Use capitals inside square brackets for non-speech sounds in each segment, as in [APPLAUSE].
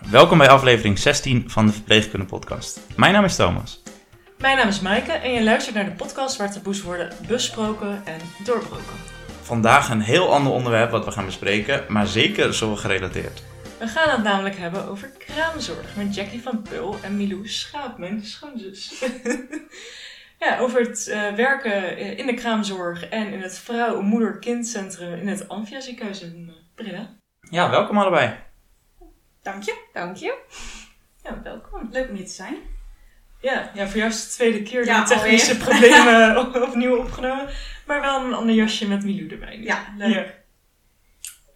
Welkom bij aflevering 16 van de Verpleegkunde Podcast. Mijn naam is Thomas. Mijn naam is Maaike en je luistert naar de podcast waar taboes worden besproken en doorbroken. Vandaag een heel ander onderwerp wat we gaan bespreken, maar zeker zorggerelateerd. We gaan het namelijk hebben over kraamzorg met Jackie van Pul en Milou Schaap, mijn schoonzus. [LAUGHS] ja, over het eh, werken in de kraamzorg en in het vrouw, moeder, kindcentrum in het Amphia ziekenhuis in eh, Breda. Ja, welkom allebei. Dank je. Dank je. Ja, welkom. Leuk om hier te zijn. Ja, ja voor jou is het de tweede keer Ja, de technische alweer. problemen [LAUGHS] op- opnieuw opgenomen. Maar wel een ander jasje met Milou erbij. nu. Ja, leuk. Ja.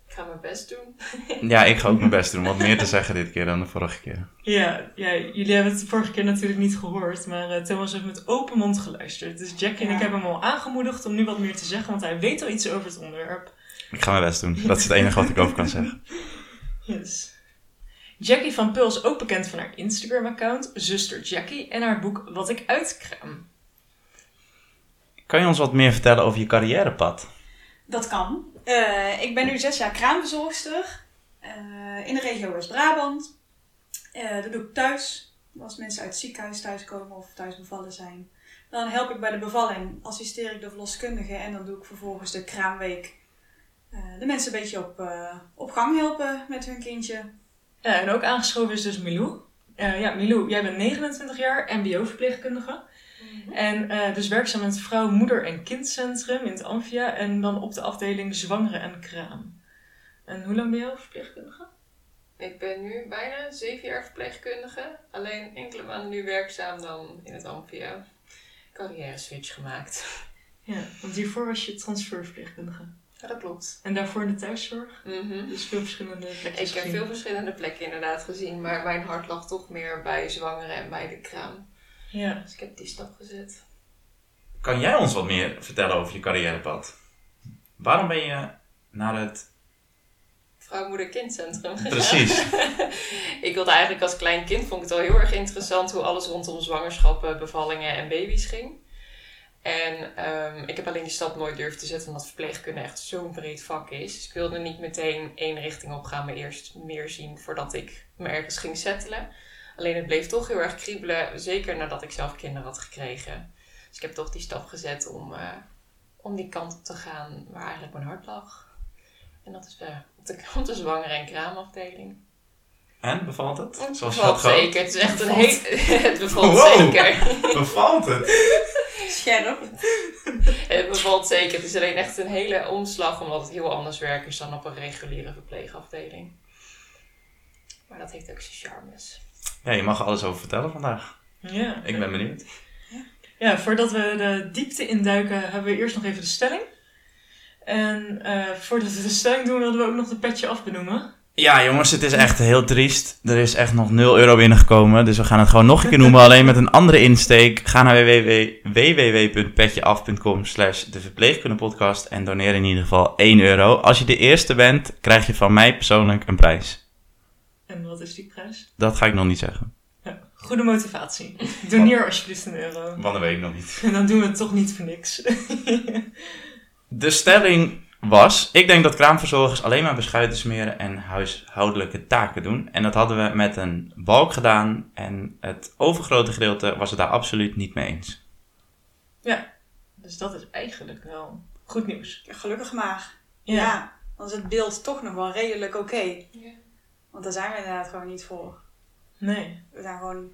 Ik ga mijn best doen. [LAUGHS] Ja, ik ga ook mijn best doen om wat meer te zeggen dit keer dan de vorige keer. Ja, ja, jullie hebben het de vorige keer natuurlijk niet gehoord, maar eh, Thomas heeft met open mond geluisterd. Dus Jackie en Ja. ik hebben hem al aangemoedigd om nu wat meer te zeggen, want hij weet al iets over het onderwerp. Ik ga mijn best doen. Dat is het enige wat ik over kan zeggen. [LAUGHS] Yes. Jackie van Pul is ook bekend van haar Instagram-account, Zuster Jackie, en haar boek Wat ik uitkraam. Kan je ons wat meer vertellen over je carrièrepad? Dat kan. Eh, ik ben nu zes jaar kraamverzorgster eh, in de regio West-Brabant. Eh, dat doe ik thuis. Als mensen uit het ziekenhuis thuiskomen of thuis bevallen zijn. Dan help ik bij de bevalling, assisteer ik de verloskundige en dan doe ik vervolgens de kraamweek. eh, de mensen een beetje op, op gang helpen met hun kindje. Ja, en ook aangeschoven is dus Milou. Eh, ja, Milou, jij bent 29 jaar, mbo-verpleegkundige. En eh, dus werkzaam in het vrouw, moeder en kindcentrum in het Amphia. En dan op de afdeling zwangeren en kraam. En hoe lang ben al verpleegkundige? Ik ben nu bijna zeven jaar verpleegkundige. Alleen enkele maanden nu werkzaam dan in het Ampia. Carrière switch gemaakt. Ja, want hiervoor was je transferverpleegkundige. Ja, dat klopt. En daarvoor in de thuiszorg. Mhm. Dus veel verschillende plekjes Ik heb veel verschillende plekken inderdaad gezien. Maar mijn hart lag toch meer bij zwangeren en bij de kraam. Ja. Dus ik heb die stap gezet. Kan jij ons wat meer vertellen over je carrièrepad? Waarom ben je naar het... Vrouw, moeder, kindcentrum gegaan. Precies. [LAUGHS] ik wilde eigenlijk als klein kind, vond ik het al heel erg interessant hoe alles rondom zwangerschappen, bevallingen en baby's ging. En ehm, ik heb alleen die stap nooit durven te zetten, omdat verpleegkunde echt zo'n breed vak is. Dus ik wilde niet meteen één richting op gaan, maar eerst meer zien voordat ik me ergens ging settelen. Alleen het bleef toch heel erg kriebelen, zeker nadat ik zelf kinderen had gekregen. Dus ik heb toch die stap gezet om, eh, om die kant op te gaan waar eigenlijk mijn hart lag. En dat is eh, op, de, op de zwangere en kraamafdeling. En, bevalt het? Het Zoals bevalt zeker. Het is echt een heel... [LAUGHS] Het bevalt Wow. zeker. Bevalt het? [LAUGHS] Scherp. [LAUGHS] Het bevalt zeker. Het is alleen echt een hele omslag, omdat het heel anders werk is dan op een reguliere verpleegafdeling. Maar dat heeft ook zijn charmes. Ja, je mag er alles over vertellen vandaag. Ja. Ik ben benieuwd. Ja, voordat we de diepte induiken, hebben we eerst nog even de stelling. En eh, voordat we de stelling doen, wilden we ook nog de petje af benoemen. Ja, jongens, het is echt heel triest. Er is echt nog 0 euro binnengekomen. Dus we gaan het gewoon nog een keer noemen, alleen met een andere insteek. Ga naar www- www.petjeaf.com slash de verpleegkundepodcast en doneer in ieder geval 1 euro. Als je de eerste bent, krijg je van mij persoonlijk een prijs. En wat is die prijs? Dat ga ik nog niet zeggen. Ja, goede motivatie. Doneer alsjeblieft een euro. Want dat weet ik nog niet. En [LAUGHS] dan doen we het toch niet voor niks. [LAUGHS] De stelling was, ik denk dat kraamverzorgers alleen maar beschuiten smeren en huishoudelijke taken doen. En dat hadden we met een balk gedaan en het overgrote gedeelte was het daar absoluut niet mee eens. dus dat is eigenlijk wel goed nieuws. Ja, gelukkig maar. Ja. Ja. dan is het beeld toch nog wel redelijk oké. Ja. Want daar zijn we inderdaad gewoon niet voor. Nee. We zijn gewoon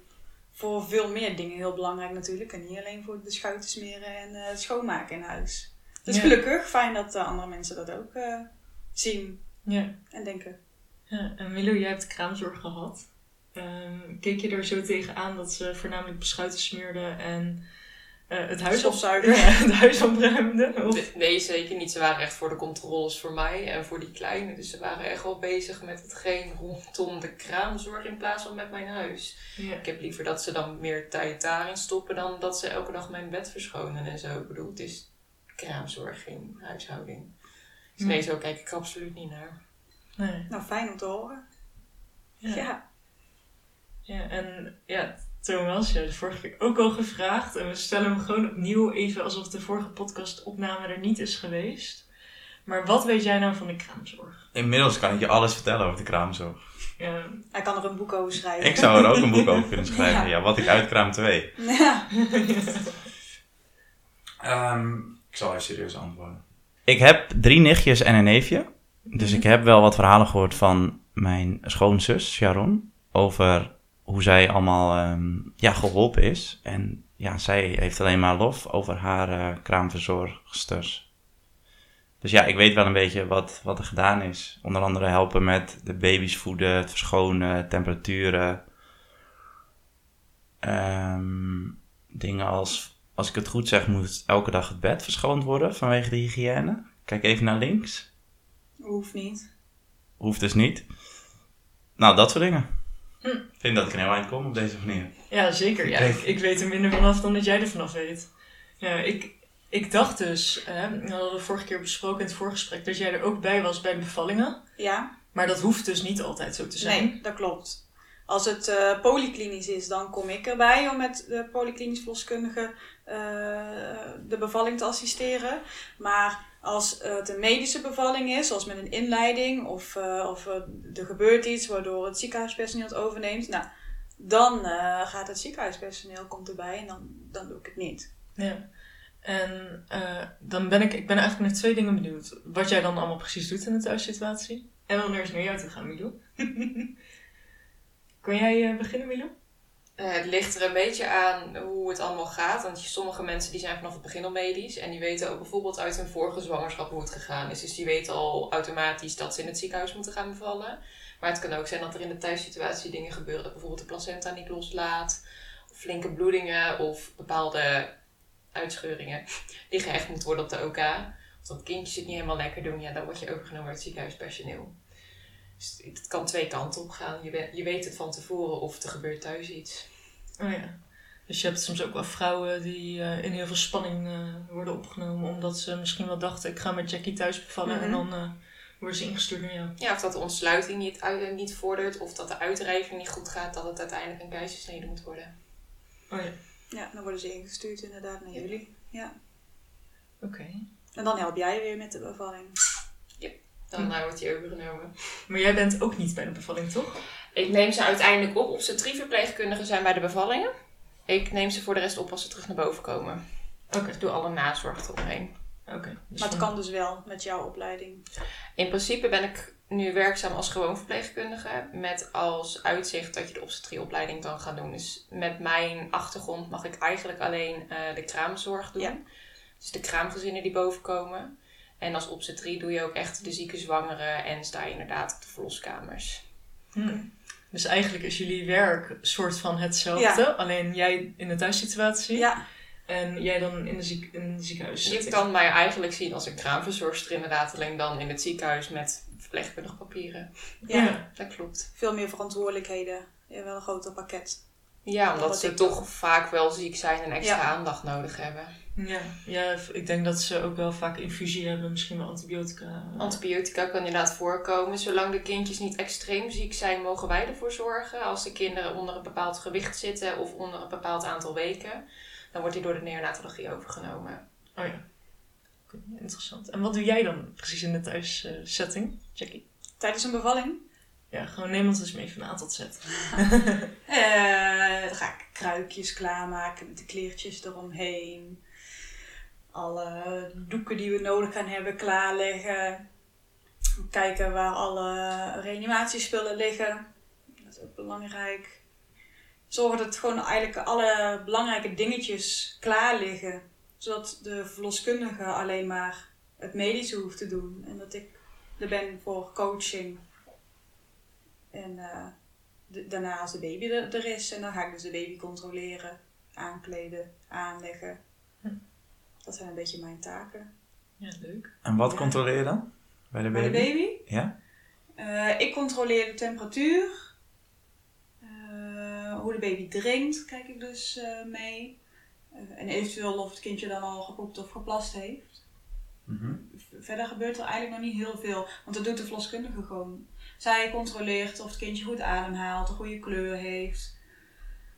voor veel meer dingen heel belangrijk natuurlijk. En niet alleen voor de schuiten smeren en eh, het schoonmaken in huis. Dus Ja. gelukkig, fijn dat eh, andere mensen dat ook eh, zien Ja. en denken. ja. En Milo, jij hebt kraamzorg gehad. Ehm, keek je er zo tegenaan dat ze voornamelijk beschuiten smeerden en eh, het huis op, Stofzuigen. [LAUGHS] ja, het huis opruimden? Of... Nee, zeker niet. Ze waren echt voor de controles voor mij en voor die kleine. Dus ze waren echt wel bezig met hetgeen rondom de kraamzorg in plaats van met mijn huis. Ja. Ik heb liever dat ze dan meer tijd daarin stoppen dan dat ze elke dag mijn bed verschonen en zo. Ik bedoel, het is kraamzorg, geen huishouding. Dus nee, zo kijk ik er absoluut niet naar. Nee. Nou, fijn om te horen. Ja. Ja. Ja, en ja, Thomas, je had de vorige keer ook al gevraagd. En we stellen hem gewoon opnieuw, even alsof de vorige podcastopname er niet is geweest. Maar wat weet jij nou van de kraamzorg? Inmiddels kan ik je alles vertellen over de kraamzorg. Ja. Hij kan er een boek over schrijven. Ik zou er ook een boek over kunnen [LAUGHS] schrijven. Ja. Ja, wat ik uitkraam 2. Ja. [LAUGHS] Ehm, ik zal even serieus antwoorden. Ik heb drie nichtjes en een neefje. Dus ik heb wel wat verhalen gehoord van mijn schoonzus, Sharon. Over hoe zij allemaal ehm, ja, geholpen is. En ja, zij heeft alleen maar lof over haar eh, kraamverzorgsters. Dus ja, ik weet wel een beetje wat, wat er gedaan is. Onder andere helpen met de baby's voeden, het verschonen, temperaturen. Ehm, dingen als, als ik het goed zeg, moet elke dag het bed verschoond worden vanwege de hygiëne. Kijk even naar links. Hoeft niet. Hoeft dus niet. Nou, dat soort dingen. Hm. Ik vind dat ik een heel eind kom op deze manier. Ja, zeker. Ja, ik, ik weet er minder vanaf dan dat jij er vanaf weet. Ja, ik, ik dacht dus, hè, we hadden we vorige keer besproken in het voorgesprek, dat jij er ook bij was bij de bevallingen. Ja, Maar dat hoeft dus niet altijd zo te zijn. nee, dat klopt. Als het eh, polyklinisch is, dan kom ik erbij om met de polyklinisch verloskundige de bevalling te assisteren. Maar als het een medische bevalling is, zoals met een inleiding, of, eh, of eh, er gebeurt iets waardoor het ziekenhuispersoneel het overneemt, nou, dan eh, gaat het ziekenhuispersoneel komt erbij en dan, dan doe ik het niet. Ja. En eh, dan ben ik, ik ben eigenlijk naar twee dingen benieuwd. Wat jij dan allemaal precies doet in de thuissituatie. En dan eerst naar jou toe gaan, Milou. [LAUGHS] Kan jij eh, beginnen, Milou? Eh, het ligt er een beetje aan hoe het allemaal gaat. Want sommige mensen die zijn vanaf het begin al medisch. En die weten ook bijvoorbeeld uit hun vorige zwangerschap hoe het gegaan is. Dus die weten al automatisch dat ze in het ziekenhuis moeten gaan bevallen. Maar het kan ook zijn dat er in de thuissituatie dingen gebeuren. Dat bijvoorbeeld de placenta niet loslaat. Of flinke bloedingen. Of bepaalde uitscheuringen [LAUGHS] die gehecht moeten worden op de OK. Of dat kindjes het niet helemaal lekker doen. Ja, dan word je overgenomen door het ziekenhuispersoneel. Dus het kan twee kanten op gaan. Je, je weet het van tevoren of er gebeurt thuis iets. Oh ja. Dus je hebt soms ook wel vrouwen die eh, in heel veel spanning eh, worden opgenomen. Omdat ze misschien wel dachten, ik ga met Jackie thuis bevallen. En Mhm. dan eh, worden ze ingestuurd naar jou. Ja, of dat de ontsluiting niet, uit, niet vordert, of dat de uitdrijving niet goed gaat, dat het uiteindelijk een keizersnede moet worden. Oh ja, Ja, dan worden ze ingestuurd inderdaad naar jullie. Ja. oké. En dan help jij weer met de bevalling. Dan eh, wordt die overgenomen. Maar jij bent ook niet bij de bevalling, toch? Ik neem ze uiteindelijk op. Obstetrieverpleegkundigen zijn bij de bevallingen. Ik neem ze voor de rest op als ze terug naar boven komen. Oké, Ik doe alle nazorg eromheen. oké. Dus Maar het dan- kan dus wel met jouw opleiding. In principe ben ik nu werkzaam als gewoon verpleegkundige. Met als uitzicht dat je de obstetrie-opleiding kan gaan doen. Dus met mijn achtergrond mag ik eigenlijk alleen eh, de kraamzorg doen. Ja. Dus de kraamgezinnen die boven komen. En als obstetrie doe je ook echt de zieke zwangeren. En sta je inderdaad op de verloskamers. Hm. Dus eigenlijk is jullie werk soort van hetzelfde. Alleen jij in de thuissituatie. Ja, En jij dan in de, ziek, in de ziekenhuis. Je kan mij eigenlijk zien als een kraamverzorgster inderdaad. Alleen dan in het ziekenhuis met verpleegkundige papieren. ja. Ja. Dat klopt. veel meer verantwoordelijkheden. Je hebt wel een groter pakket. Ja, Wat omdat ze toch vaak wel ziek zijn en extra Ja. aandacht nodig hebben. Ja. ja, ik denk dat ze ook wel vaak infusie hebben. Misschien wel antibiotica. Antibiotica kan inderdaad voorkomen. Zolang de kindjes niet extreem ziek zijn, mogen wij ervoor zorgen. Als de kinderen onder een bepaald gewicht zitten of onder een bepaald aantal weken, dan wordt die door de neonatologie overgenomen. Oh ja. Interessant. En wat doe jij dan precies in de thuissetting, Jackie? Tijdens een bevalling Ja, gewoon neem ons eens mee van A tot Z. eh, dan ga ik kruikjes klaarmaken met de kleertjes eromheen. Alle doeken die we nodig gaan hebben klaarleggen. Kijken waar alle reanimatiespullen liggen. Dat is ook belangrijk. Zorgen dat gewoon eigenlijk alle belangrijke dingetjes klaar liggen. Zodat de verloskundige alleen maar het medische hoeft te doen. En dat ik er ben voor coaching. En eh, daarna als de baby er, er is. En dan ga ik dus de baby controleren, aankleden, aanleggen. Dat zijn een beetje mijn taken. Ja, leuk. En wat Ja. controleer je dan? Bij de Bij de baby? baby, Ja? eh, ik controleer de temperatuur. Eh, hoe de baby drinkt, kijk ik dus eh, mee. Eh, en eventueel of het kindje dan al gepoept of geplast heeft. Mhm. Verder gebeurt er eigenlijk nog niet heel veel. Want dat doet de verloskundige gewoon. Zij controleert of het kindje goed ademhaalt, een goede kleur heeft.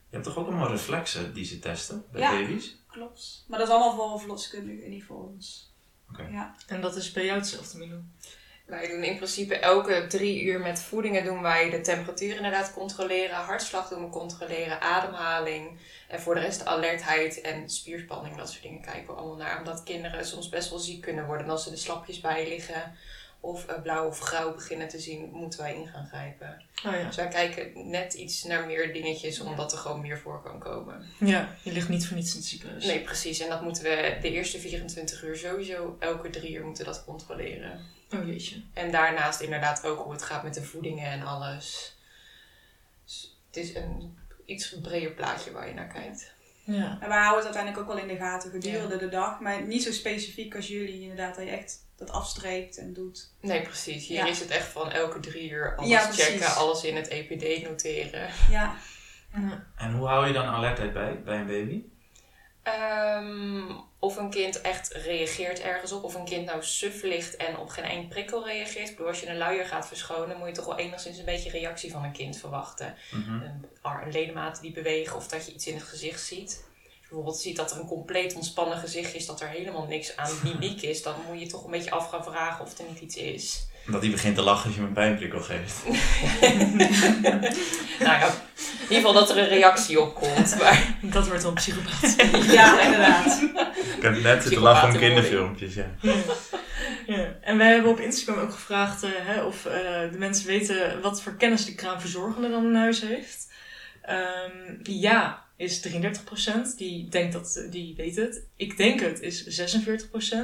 Je hebt toch ook allemaal reflexen die ze testen bij Ja. baby's? Klopt. Maar dat is allemaal voor een verloskundige en niet voor ons. Oké. Ja. En dat is bij jou hetzelfde, Milou? Wij doen in principe elke drie uur met voedingen doen wij de temperatuur inderdaad controleren, hartslag doen we controleren, ademhaling. En voor de rest alertheid en spierspanning, dat soort dingen kijken we allemaal naar. Omdat kinderen soms best wel ziek kunnen worden. En als er de slapjes bij liggen of uh, blauw of grauw beginnen te zien, moeten wij in gaan grijpen. Oh ja. Dus wij kijken net iets naar meer dingetjes, omdat er gewoon meer voor kan komen. Ja, je ligt niet voor niets in het ziekenhuis. Nee, precies. En dat moeten we de eerste 24 uur sowieso, elke drie uur moeten we dat controleren. Oh jeetje. En daarnaast inderdaad ook hoe het gaat met de voedingen en alles. Dus het is een iets breder plaatje waar je naar kijkt. Ja. En wij houden het uiteindelijk ook wel in de gaten gedurende de dag. Maar niet zo specifiek als jullie inderdaad. Dat je echt dat afstreept en doet. Nee, precies. Hier Ja. is het echt van elke drie uur alles Ja, checken, alles in het EPD noteren. Ja. Ja. En hoe hou je dan alertheid bij, bij een baby? Ehm, of een kind echt reageert ergens op. Of een kind nou suf ligt en op geen één prikkel reageert. Ik bedoel, als je een luier gaat verschonen, moet je toch wel enigszins een beetje reactie van een kind verwachten. Een, ar- een ledematen die bewegen of dat je iets in het gezicht ziet. Bijvoorbeeld ziet dat er een compleet ontspannen gezicht is, dat er helemaal niks aan mimiek [LAUGHS] is, dan moet je toch een beetje af gaan vragen of er niet iets is. Dat hij begint te lachen als je hem een pijnprikkel geeft. [LAUGHS] [LAUGHS] nou ja, in ieder geval dat er een reactie op komt. Maar Dat wordt dan psychopaat. ja, inderdaad. Ik heb net zitten lachen om kinderfilmpjes, ja. Ja. En wij hebben op Instagram ook gevraagd eh, hè, of eh, de mensen weten wat voor kennis de kraamverzorgende dan in huis heeft. Ehm, ja, is 33%. Die denkt dat, die weet het. Ik denk het is 46%.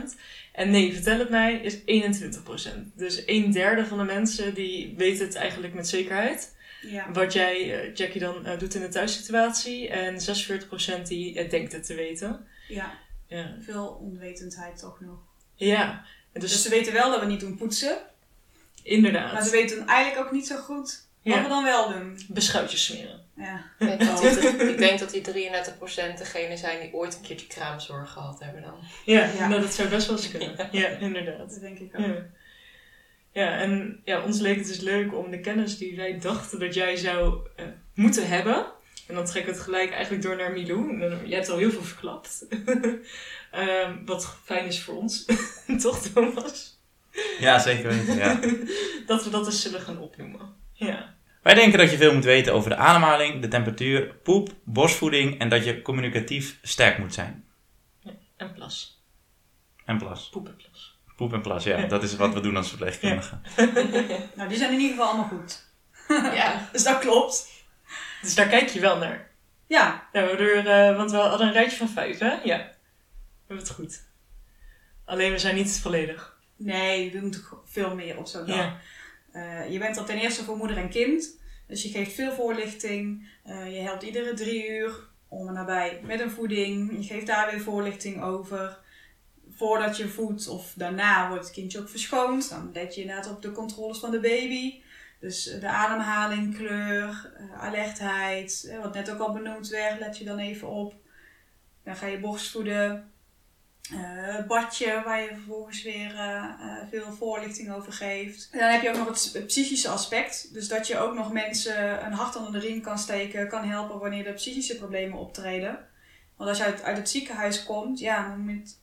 En nee, vertel het mij, is 21%. Dus een derde van de mensen die weten het eigenlijk met zekerheid. Ja. Wat jij, eh, Jackie, dan eh, doet in de thuissituatie. En 46% die eh, denkt het te weten. ja, Ja. veel onwetendheid toch nog. Ja, dus, Dus ze weten wel dat we niet doen poetsen. inderdaad. Maar ze weten eigenlijk ook niet zo goed wat Ja. we dan wel doen. Beschuitjes smeren. Ja. [LAUGHS] ik denk, dat die, ik denk dat die 33% degene zijn die ooit een keertje kraamzorg gehad hebben dan. Ja, Ja. Nou, dat zou best wel eens kunnen. [LAUGHS] Ja, inderdaad. Dat denk ik ook. Ja. ja, en ja, ons leek het dus leuk om de kennis die wij dachten dat jij zou eh, moeten hebben. En dan trekken we het gelijk eigenlijk door naar Milou. Jij hebt al heel veel verklapt. [LAUGHS] Ehm, wat fijn is voor ons. Toch, Thomas? Ja, zeker weten, ja. Dat we dat eens zullen gaan opnoemen. Ja. Wij denken dat je veel moet weten over de ademhaling, de temperatuur, poep, borstvoeding en dat je communicatief sterk moet zijn. En plas. En plas. Poep en plas. Poep en plas, ja. Dat is wat we doen als verpleegkundigen. [LAUGHS] Nou, die zijn in ieder geval allemaal goed. Ja. [LAUGHS] Dus dat klopt. Dus daar kijk je wel naar. Ja, Ja, waardoor, eh, want we hadden een rijtje van vijf, hè? Ja. We hebben het goed. Alleen we zijn niet volledig. nee, we moeten veel meer op zo'n dag. Ja. Eh, je bent er ten eerste voor moeder en kind. Dus je geeft veel voorlichting. Eh, je helpt iedere drie uur om en nabij met een voeding. Je geeft daar weer voorlichting over. Voordat je voedt of daarna wordt het kindje ook verschoond. Dan let je inderdaad op de controles van de baby. Dus eh, de ademhaling, kleur, alertheid. wat net ook al benoemd werd, let je dan even op. Dan ga je borstvoeden. Eh, het badje waar je vervolgens weer eh, eh, veel voorlichting over geeft. En dan heb je ook nog het, psychische aspect. Dus dat je ook nog mensen een hart onder de riem kan steken, kan helpen wanneer er psychische problemen optreden. Want als je uit, uit het ziekenhuis komt, ja, dan moet je het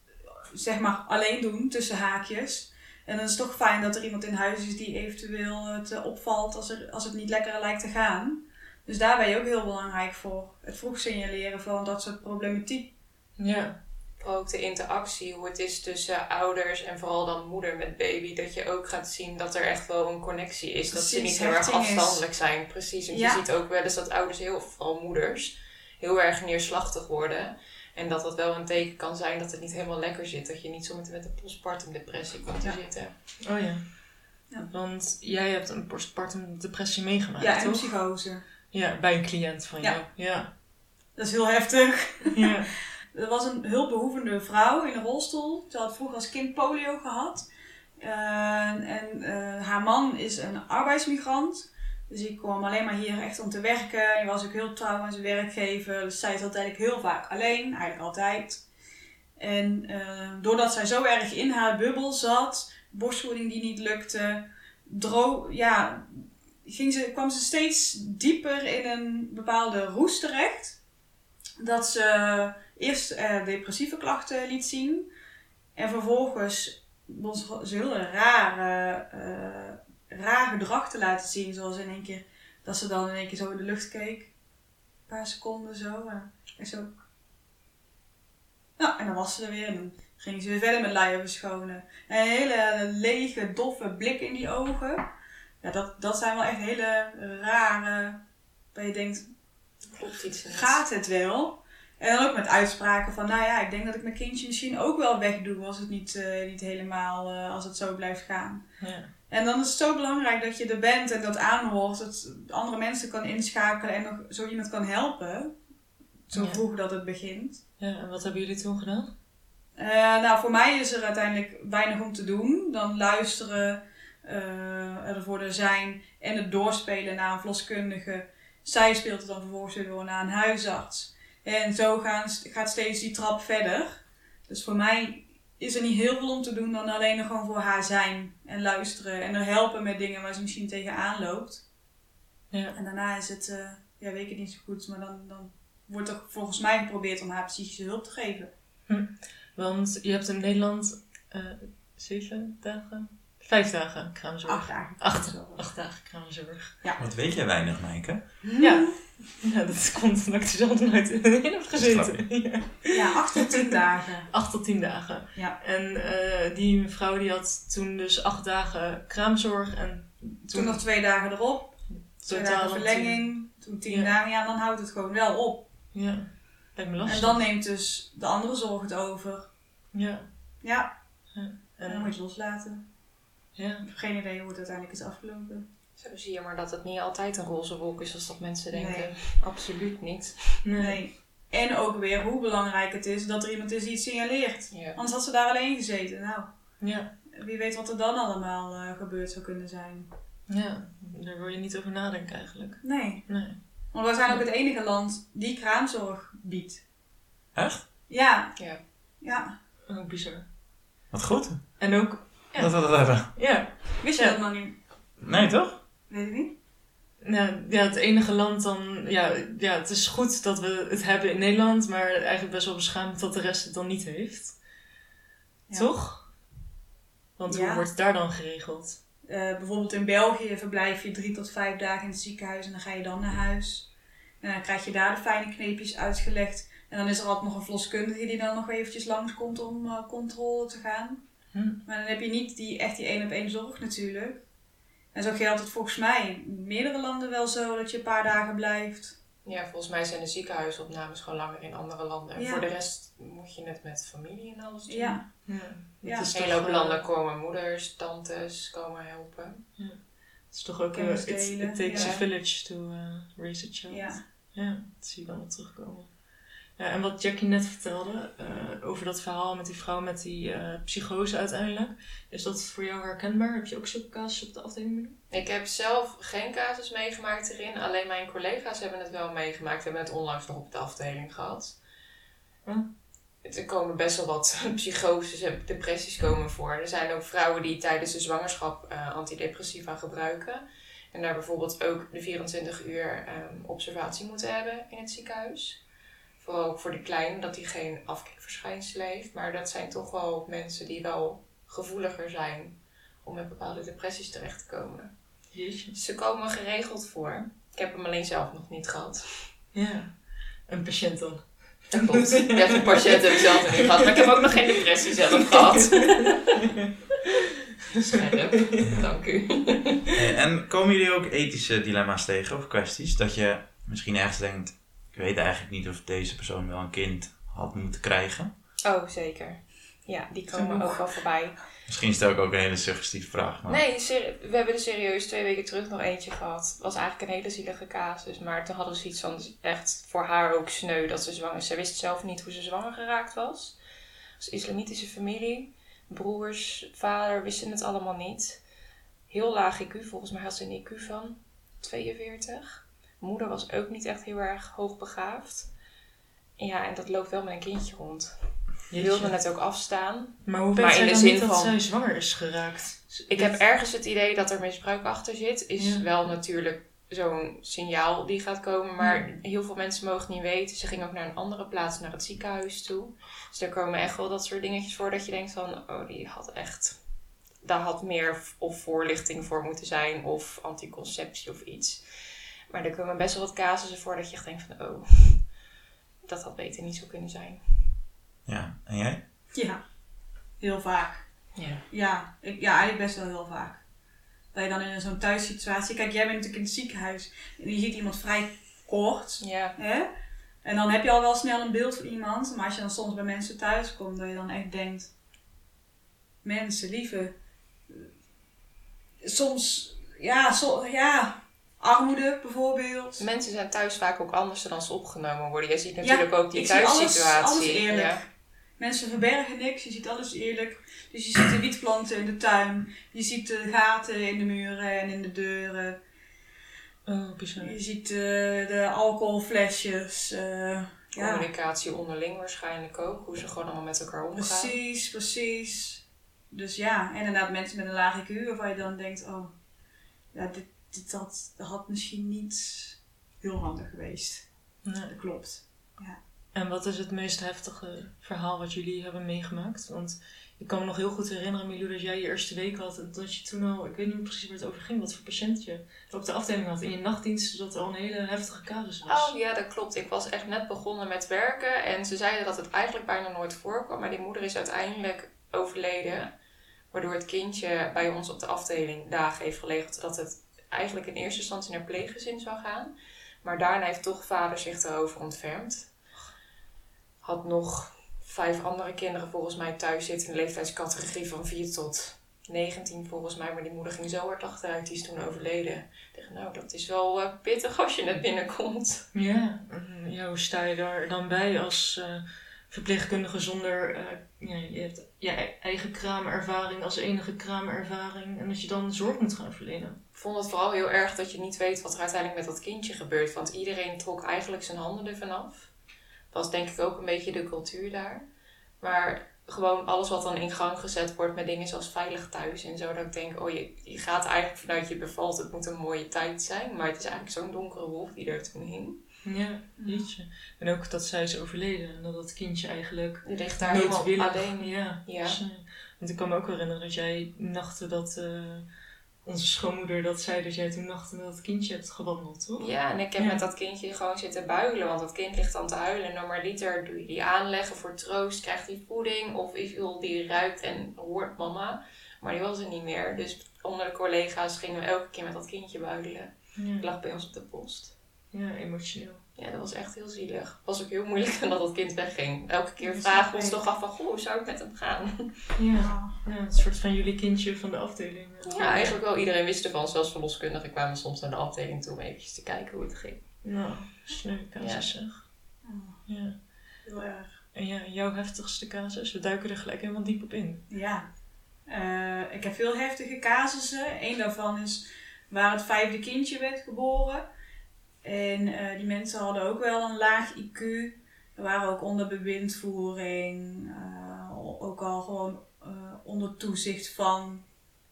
zeg maar alleen doen, tussen haakjes. En dan is het toch fijn dat er iemand in huis is die eventueel het eh, opvalt als, er, als het niet lekker lijkt te gaan. Dus daar ben je ook heel belangrijk voor. Het vroeg signaleren van dat soort problematiek. Ja. Ook de interactie, hoe het is tussen ouders en vooral dan moeder met baby. Dat je ook gaat zien dat er echt wel een connectie is. dat ze niet heel erg is. afstandelijk zijn. Precies. Want Ja. je ziet ook wel eens dat ouders, heel, vooral moeders, heel erg neerslachtig worden. En dat dat wel een teken kan zijn dat het niet helemaal lekker zit. Dat je niet zo met, met een postpartum depressie komt te Ja. zitten. Oh ja. Ja. Want jij hebt een postpartum depressie meegemaakt, Ja, en toch? psychose. Ja, bij een cliënt van Ja. jou. Ja. Dat is heel heftig. Ja. [LAUGHS] Er was een hulpbehoevende vrouw in een rolstoel. Ze had vroeger als kind polio gehad. Eh, en eh, haar man is een arbeidsmigrant. Dus die kwam alleen maar hier echt om te werken. Hij was ook heel trouw aan zijn werkgever. Dus zij zat eigenlijk heel vaak alleen. Eigenlijk altijd. En eh, doordat zij zo erg in haar bubbel zat. Borstvoeding die niet lukte. Dro ja, ging ze, kwam ze steeds dieper in een bepaalde roes terecht. Dat ze eerst eh, depressieve klachten liet zien. En vervolgens ons zo heel rare, eh, raar gedrag te laten zien. Zoals in één keer, dat ze dan in één keer zo in de lucht keek. Een paar seconden zo. En, en zo. Nou, en dan was ze er weer. En dan ging ze weer verder met luier verschonen. En een hele lege, doffe blik in die ogen. Ja, dat, dat zijn wel echt hele rare... Waar je denkt, Klopt iets niet. gaat het wel? En dan ook met uitspraken van, nou ja, ik denk dat ik mijn kindje misschien ook wel wegdoe als het niet, eh, niet helemaal, eh, als het zo blijft gaan. Ja. En dan is het zo belangrijk dat je er bent en dat aanhoort, dat andere mensen kan inschakelen en nog zo iemand kan helpen. Zo Ja. vroeg dat het begint. ja, en wat hebben jullie toen gedaan? Eh, nou, voor mij is er uiteindelijk weinig om te doen. Dan luisteren, eh er voor er zijn en het doorspelen naar een verloskundige. Zij speelt het dan vervolgens weer door naar een huisarts. En zo gaan, gaat steeds die trap verder. Dus voor mij is er niet heel veel om te doen dan alleen er gewoon voor haar zijn en luisteren. En er helpen met dingen waar ze misschien tegenaan loopt. Ja. En daarna is het, eh, ja, weet ik het niet zo goed, maar dan, dan wordt er volgens mij geprobeerd om haar psychische hulp te geven. Want je hebt in Nederland eh, zeven dagen, vijf dagen kraamzorg. Acht dagen. Acht, acht dagen kraamzorg. Wat weet jij weinig, Maaike? Ja. Ja, dat komt omdat ik er zelf nooit in heb gezeten. [LAUGHS] Ja. Ja, acht tot tien dagen. Acht tot tien dagen. Ja. En eh, die mevrouw die had toen dus acht dagen kraamzorg en toen, Toen nog twee dagen erop, twee totaal dagen verlenging, toen tien Ja. dagen. Ja, dan houdt het gewoon wel op. Ja, lijkt me lastig. En dan neemt dus de andere zorg het over. Ja. Ja, en dan moet je het loslaten. ja. Ik heb geen idee hoe het uiteindelijk is afgelopen. Zo zie je maar dat het niet altijd een roze wolk is als dat mensen denken. Nee. Absoluut niet. Nee. En ook weer hoe belangrijk het is dat er iemand is die het signaleert. Ja. Anders had ze daar alleen gezeten. Nou, Ja. wie weet wat er dan allemaal eh, gebeurd zou kunnen zijn. Ja, daar wil je niet over nadenken eigenlijk. Nee. Nee. Want wij zijn ook het enige land die kraamzorg biedt. Echt? Ja. Ja. Ja. Oh, bizar. Wat goed En ook, Ja. dat we dat hebben. ja, Wist je Ja. dat nog niet? Nee, toch? Weet ik niet. nou, ja, het enige land dan, ja, ja, het is goed dat we het hebben in Nederland, maar eigenlijk best wel beschaamd dat de rest het dan niet heeft. Ja. Toch? Want hoe wordt het daar dan geregeld? Eh, bijvoorbeeld in België verblijf je drie tot vijf dagen in het ziekenhuis en dan ga je dan naar huis. En dan krijg je daar de fijne kneepjes uitgelegd. En dan is er altijd nog een verloskundige die dan nog eventjes langskomt om eh, controle te gaan. Hm. Maar dan heb je niet die, echt die één op één zorg natuurlijk. En zo geldt het volgens mij in meerdere landen wel zo dat je een paar dagen blijft. ja, volgens mij zijn de ziekenhuisopnames gewoon langer in andere landen. En Ja. voor de rest moet je het met familie en alles doen. Ja, Ja, Ja. Is In een hoop eh, landen komen moeders, tantes komen helpen. Het is toch ook, uh, Kennis it, it takes ja. a village to uh, raise a child. ja. Ja, dat zie je dan wel terugkomen. Ja, en wat Jackie net vertelde eh, over dat verhaal met die vrouw met die eh, psychose uiteindelijk. Is dat voor jou herkenbaar? Heb je ook zulke casus op de afdeling? Ik heb zelf geen casus meegemaakt erin, alleen mijn collega's hebben het wel meegemaakt. We hebben het onlangs nog op de afdeling gehad. Er komen best wel wat [LAUGHS] psychoses en depressies komen voor. Er zijn ook vrouwen die tijdens de zwangerschap eh, antidepressiva gebruiken. En daar bijvoorbeeld ook de 24 uur ehm, observatie moeten hebben in het ziekenhuis. Vooral ook voor de kleine, dat die geen afkikverschijnselen heeft. Maar dat zijn toch wel mensen die wel gevoeliger zijn om met bepaalde depressies terecht te komen. Jeetje. Ze komen geregeld voor. Ik heb hem alleen zelf nog niet gehad. Ja. Een patiënt dan. Dat klopt. Ik heb een patiënt heb ik zelf nog niet gehad. Maar ik heb ook nog geen depressie zelf gehad. [LAUGHS] Scherp. Dank u. Hey, en komen jullie ook ethische dilemma's tegen of kwesties? Dat je misschien ergens denkt, ik weet eigenlijk niet of deze persoon wel een kind had moeten krijgen. Oh, zeker. Ja, die komen Genoeg. ook wel voorbij. Misschien stel ik ook een hele suggestieve vraag. Maar... Nee, we hebben er serieus twee weken terug nog eentje gehad. Het was eigenlijk een hele zielige casus. Maar toen hadden ze iets van echt voor haar ook sneu dat ze zwanger is. Ze wist zelf niet hoe ze zwanger geraakt was. Als islamitische familie. Broers, vader wisten het allemaal niet. Heel laag IQ. Volgens mij had ze een IQ van 42. Moeder was ook niet echt heel erg hoogbegaafd. Ja, en dat loopt wel met een kindje rond. Je wilde het ook afstaan. Maar hoe weet zij in de zin niet dat van- zij zwanger is geraakt? Ik heb ergens het idee dat er misbruik achter zit. Is Ja. wel natuurlijk zo'n signaal die gaat komen. Maar heel veel mensen mogen niet weten. Ze ging ook naar een andere plaats, naar het ziekenhuis toe. Dus er komen echt wel dat soort dingetjes voor dat je denkt van... Oh, die had echt daar had meer of voorlichting voor moeten zijn of anticonceptie of iets. Maar er komen best wel wat casussen voor dat je echt denkt van oh, [LAUGHS] dat had beter niet zo kunnen zijn. Ja, en jij? Ja, heel vaak. Ja. Ja, ik, ja, eigenlijk best wel heel vaak. Dat je dan in zo'n thuissituatie... Kijk, jij bent natuurlijk in het ziekenhuis. En je ziet iemand vrij kort. Ja, Hè? En dan heb je al wel snel een beeld van iemand. Maar als je dan soms bij mensen thuis komt, dat je dan echt denkt... Mensen, lieve. Soms, ja, so, ja, armoede bijvoorbeeld. mensen zijn thuis vaak ook anders dan ze opgenomen worden. Je ziet natuurlijk ook die ik zie alles, thuissituatie. alles eerlijk. Ja. Mensen verbergen niks, je ziet alles eerlijk. Dus je ziet de wietplanten in de tuin. Je ziet de gaten in de muren en in de deuren. Oh, bizar. Je ziet eh, de alcoholflesjes. eh, ja, Communicatie onderling waarschijnlijk ook. Hoe ze gewoon allemaal met elkaar omgaan. precies, precies. Dus ja, en inderdaad mensen met een laag IQ waarvan je dan denkt, oh, ja, dit, dit had, dat had misschien niet heel handig geweest. Nee. Dat klopt. En wat is het meest heftige verhaal wat jullie hebben meegemaakt? Want ik kan me nog heel goed herinneren, Milou, dat jij je eerste week had. En dat je toen al, ik weet niet precies waar het over ging, wat voor patiënt je op de afdeling had. In je nachtdienst, dat er al een hele heftige casus was. Oh ja, dat klopt. Ik was echt net begonnen met werken. En ze zeiden dat het eigenlijk bijna nooit voorkwam. Maar die moeder is uiteindelijk overleden. Waardoor het kindje bij ons op de afdeling dagen heeft gelegen. Zodat het eigenlijk in eerste instantie naar pleeggezin zou gaan. Maar daarna heeft toch vader zich erover ontfermd. Had nog vijf andere kinderen volgens mij thuis zitten in de leeftijdscategorie van 4 tot 19 volgens mij. Maar die moeder ging zo hard achteruit, die is toen overleden. Ik dacht, nou dat is wel eh, pittig als je net binnenkomt. Ja, en ja, hoe sta je daar dan bij als eh, verpleegkundige zonder eh, je hebt je eigen kraamervaring als enige kraamervaring en dat je dan zorg moet gaan verlenen? Ik vond het vooral heel erg dat je niet weet wat er uiteindelijk met dat kindje gebeurt. Want iedereen trok eigenlijk zijn handen ervan af. Dat is denk ik ook een beetje de cultuur daar. Maar gewoon alles wat dan in gang gezet wordt met dingen zoals veilig thuis en zo. Dat ik denk, oh je, je gaat eigenlijk vanuit je bevalt, het moet een mooie tijd zijn. Maar het is eigenlijk zo'n donkere wolf die er toen hing. Ja, jeetje. En ook dat zij is overleden en dat dat kindje eigenlijk Die ligt daar helemaal alleen. Ja. Ja. Dus, eh, want ik kan me ook herinneren dat jij nachten dat eh, onze schoonmoeder dat zei dat jij toen nachten met dat kindje hebt gewandeld, toch? Ja, en ik heb Ja. met dat kindje gewoon zitten builen. Want dat kind ligt dan te huilen. En normaliter doe je die aanleggen voor troost. Krijgt hij voeding. Of wil die ruikt en hoort mama. Maar die was er niet meer. Dus onder de collega's gingen we elke keer met dat kindje builen. Die Ja, lag bij ons op de post. Ja emotioneel. Ja, dat was echt heel zielig. Het was ook heel moeilijk [LAUGHS] dat dat kind wegging. Elke keer vragen we ons ik. toch af van... Goh, hoe zou het met hem gaan? Ja, ja een soort van jullie kindje van de afdeling. Ja, eigenlijk wel. Iedereen wist ervan. Zelfs verloskundigen kwamen soms naar de afdeling toe om eventjes te kijken hoe het ging. Nou, sneu casus zeg. Ja. Heel erg. En ja, jouw heftigste casus? We duiken er gelijk helemaal diep op in. Ja. Eh, ik heb veel heftige casussen. Eén daarvan is waar het vijfde kindje werd geboren. En eh, die mensen hadden ook wel een laag IQ. Er waren ook onder bewindvoering. eh, ook al gewoon eh, onder toezicht van...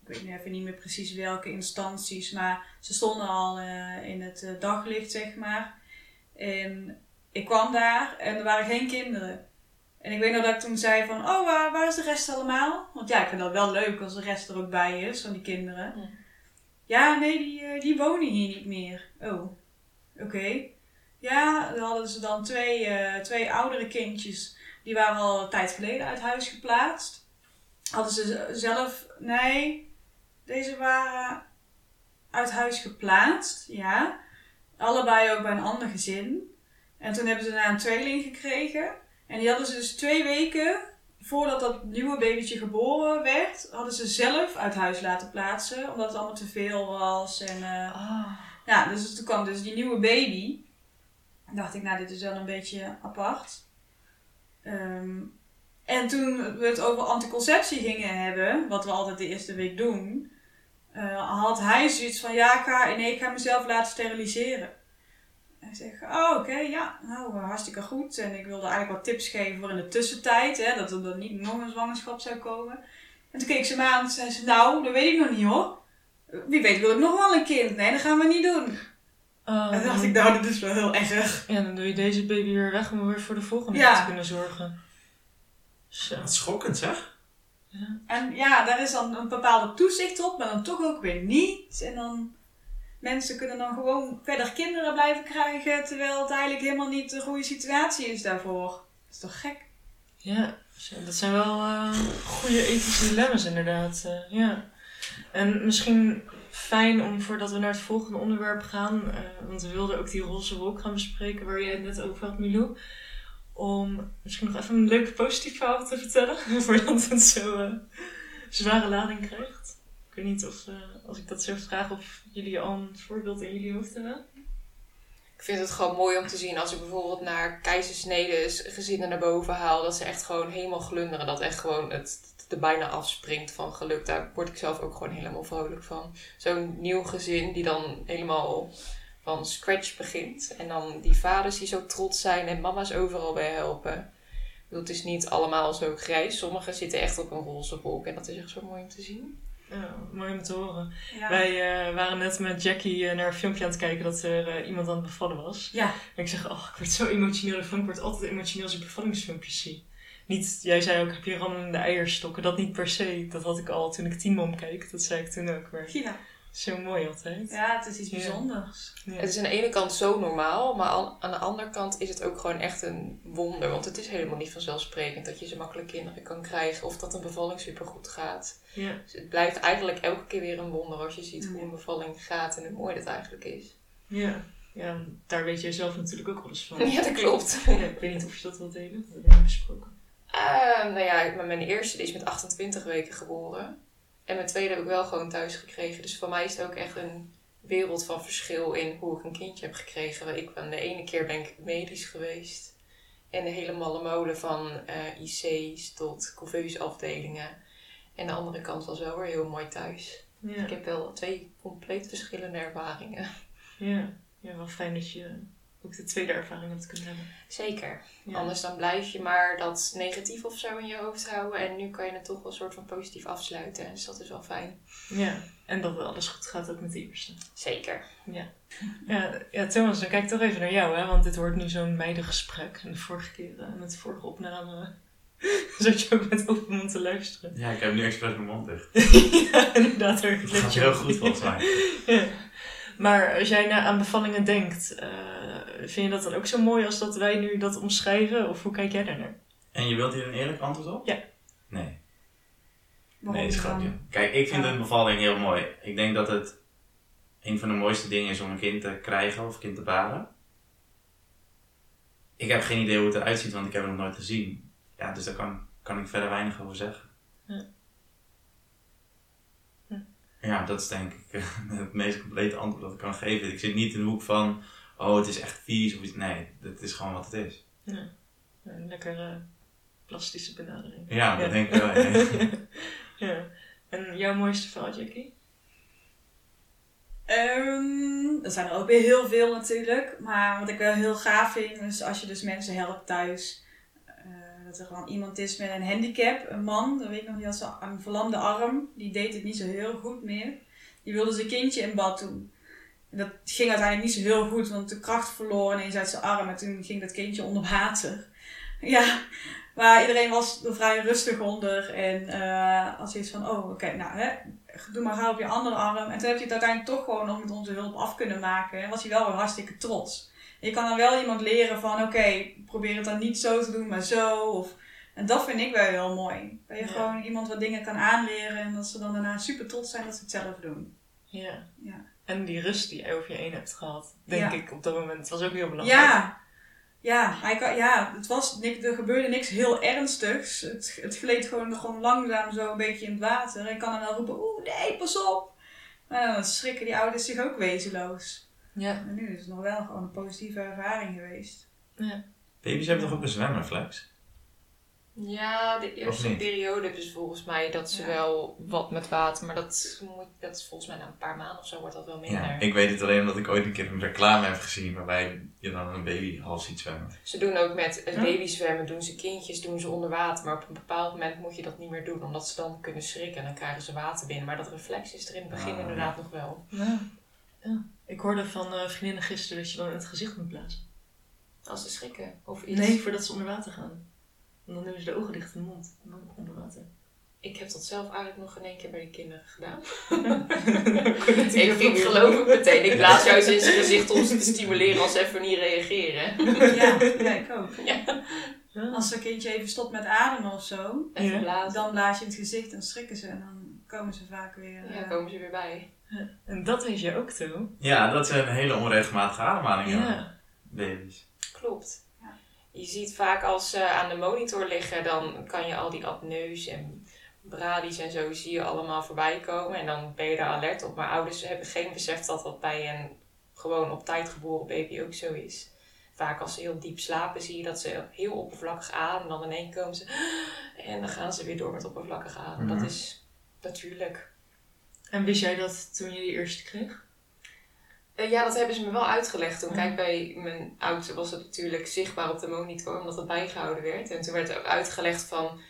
Ik weet nu even niet meer precies welke instanties. Maar ze stonden al in het daglicht, zeg maar. En ik kwam daar en er waren geen kinderen. En ik weet nog dat ik toen zei van, oh, waar, waar is de rest allemaal? Want ja, ik vind dat wel leuk als de rest er ook bij is, van die kinderen. Ja. Ja, nee, die, die wonen hier niet meer. Oh, oké. Ja, dan hadden ze dan twee, eh, twee oudere kindjes. Die waren al een tijd geleden uit huis geplaatst. Hadden ze zelf, nee, deze waren uit huis geplaatst, ja. Allebei ook bij een ander gezin. En toen hebben ze daar een tweeling gekregen. En die hadden ze dus twee weken voordat dat nieuwe babytje geboren werd, hadden ze zelf uit huis laten plaatsen. Omdat het allemaal te veel was. En, Ah. Ja, dus toen kwam dus die nieuwe baby. En dacht ik, nou, dit is wel een beetje apart. Ehm, en toen we het over anticonceptie gingen hebben, wat we altijd de eerste week doen, eh, had hij zoiets van, ja, ik ga, nee, ik ga mezelf laten steriliseren. En ik zeg, oh, oké, ja, nou, hartstikke goed. En ik wilde eigenlijk wat tips geven voor in de tussentijd, hè, dat er dan niet nog een zwangerschap zou komen. En toen keek ze me aan en zei ze, nou, dat weet ik nog niet hoor. Wie weet wil ik nog wel een kind. Nee, dat gaan we niet doen. Ah, En toen dacht ik, nou, dit is wel heel erg. Ja, dan doe je deze baby weer weg om weer voor de volgende Ja. te kunnen zorgen. Zo. Wat schokkend zeg. Ja. En ja, daar is dan een bepaalde toezicht op, maar dan toch ook weer niet. En dan mensen kunnen dan gewoon verder kinderen blijven krijgen, terwijl het eigenlijk helemaal niet de goede situatie is daarvoor. Dat is toch gek? Ja, dat zijn wel eh, goede ethische dilemma's inderdaad. eh, ja. En misschien fijn om voordat we naar het volgende onderwerp gaan, eh, want we wilden ook die roze wolk gaan bespreken waar jij het net over had, Milou. Om misschien nog even een leuk positief verhaal te vertellen, [LAUGHS] voordat het zo eh, zware lading krijgt. Ik weet niet of, eh, als ik dat zo vraag, of jullie al een voorbeeld in jullie hoofd hebben. Ik vind het gewoon mooi om te zien als ik bijvoorbeeld naar keizersnedes gezinnen naar boven haal. Dat ze echt gewoon helemaal glunderen. Dat echt gewoon het er bijna afspringt van geluk. Daar word ik zelf ook gewoon helemaal vrolijk van. Zo'n nieuw gezin die dan helemaal van scratch begint. En dan die vaders die zo trots zijn en mama's overal bij helpen. Ik bedoel, het is niet allemaal zo grijs. Sommigen zitten echt op een roze wolk. En dat is echt zo mooi om te zien. Ja, mooi om te horen. Ja. Wij eh, waren net met Jackie eh, naar een filmpje aan het kijken dat er eh, iemand aan het bevallen was. Ja, En ik zeg, oh, ik word zo emotioneel. Ik word altijd emotioneel als ik bevallingsfilmpjes zie. Niet, jij zei ook, heb je rammelende eierstokken? Dat niet per se. Dat had ik al toen ik Mom keek. Dat zei ik toen ook. Maar Gina. zo mooi altijd. Ja, het is iets Ja. bijzonders. Ja. Het is aan de ene kant zo normaal, maar aan, de andere kant is het ook gewoon echt een wonder. Want het is helemaal niet vanzelfsprekend dat je zo makkelijk kinderen kan krijgen of dat een bevalling supergoed gaat. Ja. Dus het blijft eigenlijk elke keer weer een wonder als je ziet hoe een bevalling gaat en hoe mooi dat eigenlijk is. Ja. ja, daar weet jij zelf natuurlijk ook wel eens van. [LAUGHS] Ja, dat klopt. Ja, ik weet niet of je dat wilt delen. Dat hebben we besproken. Eh, nou ja, mijn eerste die is met 28 weken geboren. En mijn tweede heb ik wel gewoon thuis gekregen. Dus voor mij is het ook echt een wereld van verschil in hoe ik een kindje heb gekregen. Ik ben de ene keer ben ik medisch geweest. En de hele malle molen van eh, IC's tot afdelingen. En de andere kant was wel weer heel mooi thuis. Ja. Ik heb wel twee compleet verschillende ervaringen. Ja. ja, wel fijn dat je ook de tweede ervaring hebt kunnen hebben. Zeker. Ja. Anders dan blijf je maar dat negatief of zo in je hoofd houden. En nu kan je het toch wel een soort van positief afsluiten. Dus dat is wel fijn. Ja, en dat alles goed gaat ook met de eerste. Zeker. Ja, ja Thomas, dan kijk ik toch even naar jou, hè? want dit wordt nu zo'n meidengesprek. En de vorige keer, eh, met de vorige opname, [LAUGHS] zat je ook met open mond te luisteren. Ja, ik heb nu expres mijn mond dicht. [LAUGHS] ja, inderdaad. Dat gaat je heel goed volgens mij. [LAUGHS] Ja. Maar als jij nou aan bevallingen denkt, eh, vind je dat dan ook zo mooi als dat wij nu dat omschrijven? Of hoe kijk jij daar naar? En je wilt hier een eerlijk antwoord op? Ja. Nee. Waarom Nee, is grapje. Kijk, ik vind Ja. een bevalling heel mooi. Ik denk dat het een van de mooiste dingen is om een kind te krijgen of kind te baren. Ik heb geen idee hoe het eruit ziet, want ik heb het nog nooit gezien. Ja, dus daar kan, kan ik verder weinig over zeggen. Ja. Ja, dat is denk ik [LAUGHS] het meest complete antwoord dat ik kan geven. Ik zit niet in de hoek van, oh het is echt vies of iets. Nee, het is gewoon wat het is. Ja. Een lekkere plastische benadering. Ja, dat denk ik wel. ja. [LAUGHS] ja. En jouw mooiste verhaal, Jackie? Ehm, er zijn er ook weer heel veel natuurlijk. Maar wat ik wel heel gaaf vind, is als je dus mensen helpt thuis. eh, dat er gewoon iemand is met een handicap, een man, dat weet ik nog niet, als een verlamde arm. Die deed het niet zo heel goed meer. Die wilde zijn kindje in bad doen. Dat ging uiteindelijk niet zo heel goed, want de kracht verloor ineens uit zijn arm. En toen ging dat kindje onder water. [LAUGHS] Ja, maar iedereen was er vrij rustig onder. En eh als iets van, oh oké, nou hè, doe maar gauw op je andere arm. En toen heb je het uiteindelijk toch gewoon nog met onze hulp af kunnen maken. En was hij wel weer hartstikke trots. Je kan dan wel iemand leren van, oké, probeer het dan niet zo te doen, maar zo. Of, en dat vind ik wel heel mooi. Dat je Ja. gewoon iemand wat dingen kan aanleren en dat ze dan daarna super trots zijn dat ze het zelf doen. Ja. Ja. En die rust die jij over je heen hebt gehad, denk Ja. ik op dat moment, was ook heel belangrijk. Ja, ja, hij kan, ja het was, niks- er gebeurde niks heel ernstigs. Het, het gleed gewoon, gewoon langzaam zo een beetje in het water. En ik kan dan wel roepen, oeh nee, pas op. Maar dan schrikken die ouders zich ook wezenloos. Ja. En nu is het nog wel gewoon een positieve ervaring geweest. ja. Baby's hebben toch ook een zwemreflex? Ja, de eerste periode ze volgens mij dat ze Ja. wel wat met water. Maar dat, moet, dat is volgens mij na een paar maanden of zo wordt dat wel minder. Ja, ik weet het alleen omdat ik ooit een keer een reclame heb gezien waarbij je dan een baby half ziet zwemmen. Ze doen ook met het Ja. babyzwemmen, doen ze kindjes, doen ze onder water. Maar op een bepaald moment moet je dat niet meer doen, omdat ze dan kunnen schrikken en dan krijgen ze water binnen. Maar dat reflex is er in het begin Ah, inderdaad nog wel. Ja. ja. Ik hoorde van eh, vriendinnen gisteren dat je dan in het gezicht moet blazen. Als ze schrikken of iets. Nee, voordat ze onder water gaan. En dan doen ze de ogen dicht en de mond. En dan onder water. Ik heb dat zelf eigenlijk nog in één keer bij de kinderen gedaan. [LAUGHS] ik geloof ik meteen. Ik blaas juist in zijn gezicht om ze te stimuleren als ze even niet reageren. Ja, ja, ik ook. Ja. Als een kindje even stopt met ademen of zo, Ja. dan blaas je in het gezicht en schrikken ze en dan komen ze vaak weer. Ja, eh, komen ze weer bij. En dat weet je ook, toe. Ja, dat zijn hele onregelmatige ademhalingen. Ja. Baby's. Klopt. Je ziet vaak als ze aan de monitor liggen, dan kan je al die apneus en bradies en zo zie je allemaal voorbij komen. En dan ben je daar alert op. Maar ouders hebben geen besef dat dat bij een gewoon op tijd geboren baby ook zo is. Vaak als ze heel diep slapen zie je dat ze heel oppervlakkig ademen. Dan in één keer komen ze en dan gaan ze weer door met oppervlakkig ademen. Mhm. Dat is natuurlijk. En wist jij dat toen je die eerste kreeg? Eh, ja, dat hebben ze me wel uitgelegd toen. Kijk, bij mijn oudste was het natuurlijk zichtbaar op de monitor, omdat het bijgehouden werd. En toen werd ook uitgelegd van,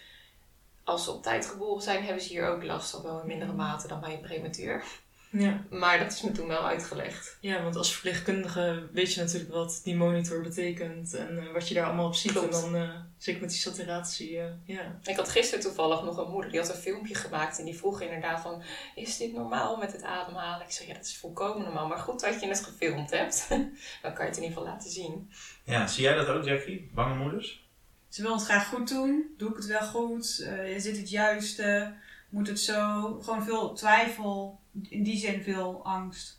als ze op tijd geboren zijn, hebben ze hier ook last van, wel in mindere mate dan bij een prematuur. Ja. Maar dat is me toen wel uitgelegd. Ja, want als verpleegkundige weet je natuurlijk wat die monitor betekent en eh, wat je daar allemaal op ziet. Klopt. En dan, eh, zeker met die saturatie, eh, ja. Ik had gisteren toevallig nog een moeder, die had een filmpje gemaakt en die vroeg inderdaad van, is dit normaal met het ademhalen? Ik zeg, ja, dat is volkomen normaal, maar goed dat je het gefilmd hebt. [LAUGHS] dan kan je het in ieder geval laten zien. Ja, zie jij dat ook, Jackie? Bange moeders? Ze wil het graag goed doen. Doe ik het wel goed? Eh zit het juiste? Moet het zo? Gewoon veel twijfel. In die zin veel angst.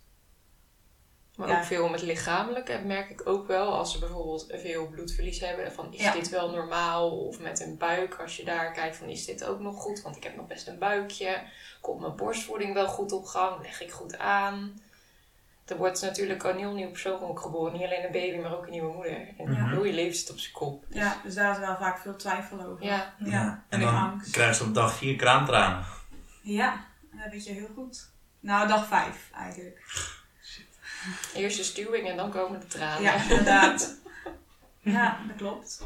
Maar Ja. ook veel met lichamelijke merk ik ook wel. Als ze bijvoorbeeld veel bloedverlies hebben. Van is Ja. dit wel normaal? Of met een buik. Als je daar kijkt van is dit ook nog goed? Want ik heb nog best een buikje. Komt mijn borstvoeding wel goed op gang? Leg ik goed aan? Er wordt natuurlijk een heel nieuw persoon ook geboren. Niet alleen een baby, maar ook een nieuwe moeder. En Mhm. heel je leven zit op zijn kop. Dus Ja, dus daar is wel vaak veel twijfel over. ja. Ja, En en dan angst. krijgt ze op dag 4 kraamtranen. Ja, dat weet je heel goed. Nou, dag vijf eigenlijk. Eerst de stuwing en dan komen de tranen. Ja, inderdaad. [LAUGHS] Ja, dat klopt.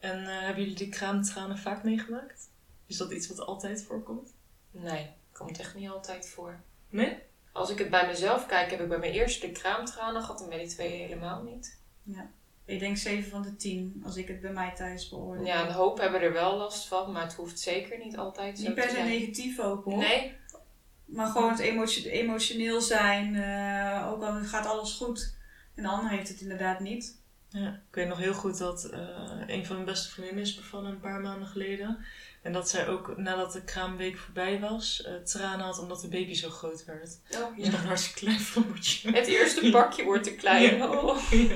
En eh, hebben jullie die kraamtranen vaak meegemaakt? Is dat iets wat altijd voorkomt? Nee, komt echt niet altijd voor. Nee? Als ik het bij mezelf kijk, heb ik bij mijn eerste de kraamtranen gehad en bij die tweede helemaal niet. Ik denk 7 van de 10 als ik het bij mij thuis beoordeel. Ja, een hoop hebben er wel last van, maar het hoeft zeker niet altijd zo Niet per se negatief ook hoor. Nee, Maar gewoon het emotio- emotioneel zijn. eh, ook al gaat alles goed. En de ander heeft het inderdaad niet. Ja, ik weet nog heel goed dat eh, een van mijn beste vriendinnen is bevallen een paar maanden geleden. En dat zij ook nadat de kraamweek voorbij was, eh, tranen had omdat de baby zo groot werd. oh, Dus nog een hartstikke klein vrouwtje. het eerste pakje wordt te klein. Ja. Oh. Ja.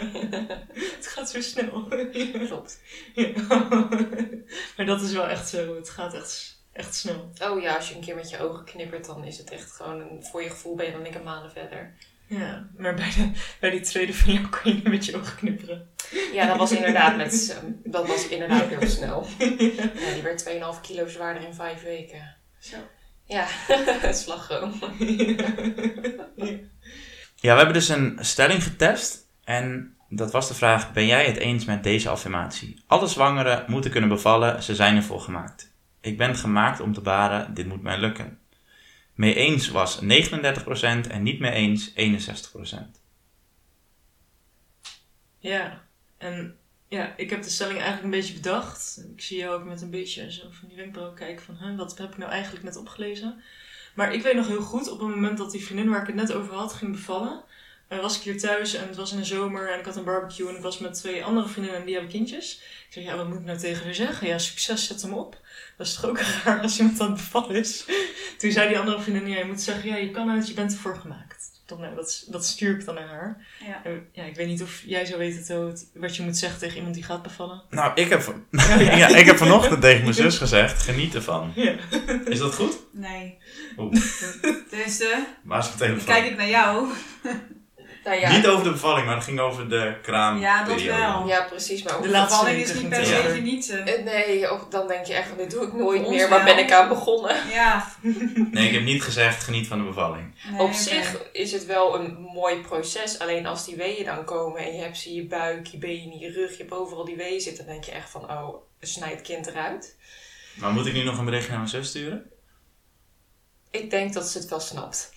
[LAUGHS] Het gaat zo snel. [LAUGHS] Klopt. Ja. [LAUGHS] Maar dat is wel echt zo. Het gaat echt, echt snel. Oh ja, als je een keer met je ogen knippert, dan is het echt gewoon, een, voor je gevoel ben je dan een maanden verder. Ja, maar bij, de, bij die tweede van jou kon je niet met je ogen knipperen. Ja, dat was inderdaad, met, dat was inderdaad heel snel. [LAUGHS] Ja, die werd 2,5 kilo zwaarder in 5 weken. Zo. Ja, [LAUGHS] slagroom. Ja, we hebben dus een stelling getest. En dat was de vraag: Ben jij het eens met deze affirmatie? Alle zwangeren moeten kunnen bevallen, ze zijn ervoor gemaakt. Ik ben gemaakt om te baren, dit moet mij lukken. Mee eens was 39% en niet mee eens 61%. Ja, en ja, ik heb de stelling eigenlijk een beetje bedacht. Ik zie jou ook met een beetje zo van die wenkbrauwen kijken van, wat heb ik nou eigenlijk net opgelezen? Maar ik weet nog heel goed, op het moment dat die vriendin waar ik het net over had ging bevallen, eh, was ik hier thuis en het was in de zomer en ik had een barbecue en ik was met twee andere vriendinnen en die hebben kindjes. Ik zei, ja, wat moet ik nou tegen haar zeggen? Ja, succes, zet hem op. Dat is toch ook [LAUGHS] raar als iemand aan het bevallen is. Toen zei die andere vriendin, ja, je moet zeggen, ja, je kan het, je bent ervoor gemaakt. Dan, nou, dat, dat stuur ik dan naar haar. Ja. En, Ja, ik weet niet of jij zo weet het, wat- wat je moet zeggen tegen iemand die gaat bevallen. Nou, ik heb, [LAUGHS] ja, ik heb vanochtend [LAUGHS] tegen mijn zus gezegd: Geniet ervan. Ja. Is dat goed? Nee. Oeh. Tenminste, Waar is mijn dan telefoon? kijk ik naar jou. Nou ja, Niet over de bevalling, maar het ging over de kraam. Ja, dat wel. ja, precies. Maar De ook- laatste Bevalling is niet per se genieten. Eh, Nee, of dan denk je echt van dit doe ik nooit meer. Waar ben ik aan begonnen? Ja. Nee, ik heb niet gezegd: Geniet van de bevalling. Nee, Op zich is het wel een mooi proces. Alleen als die weeën dan komen en je hebt ze in je buik, je benen, je rug, je hebt overal die weeën zitten. Dan denk je echt van, oh, snijd het kind eruit. Maar moet ik nu nog een berichtje naar mijn zus sturen? Ik denk dat ze het wel snapt.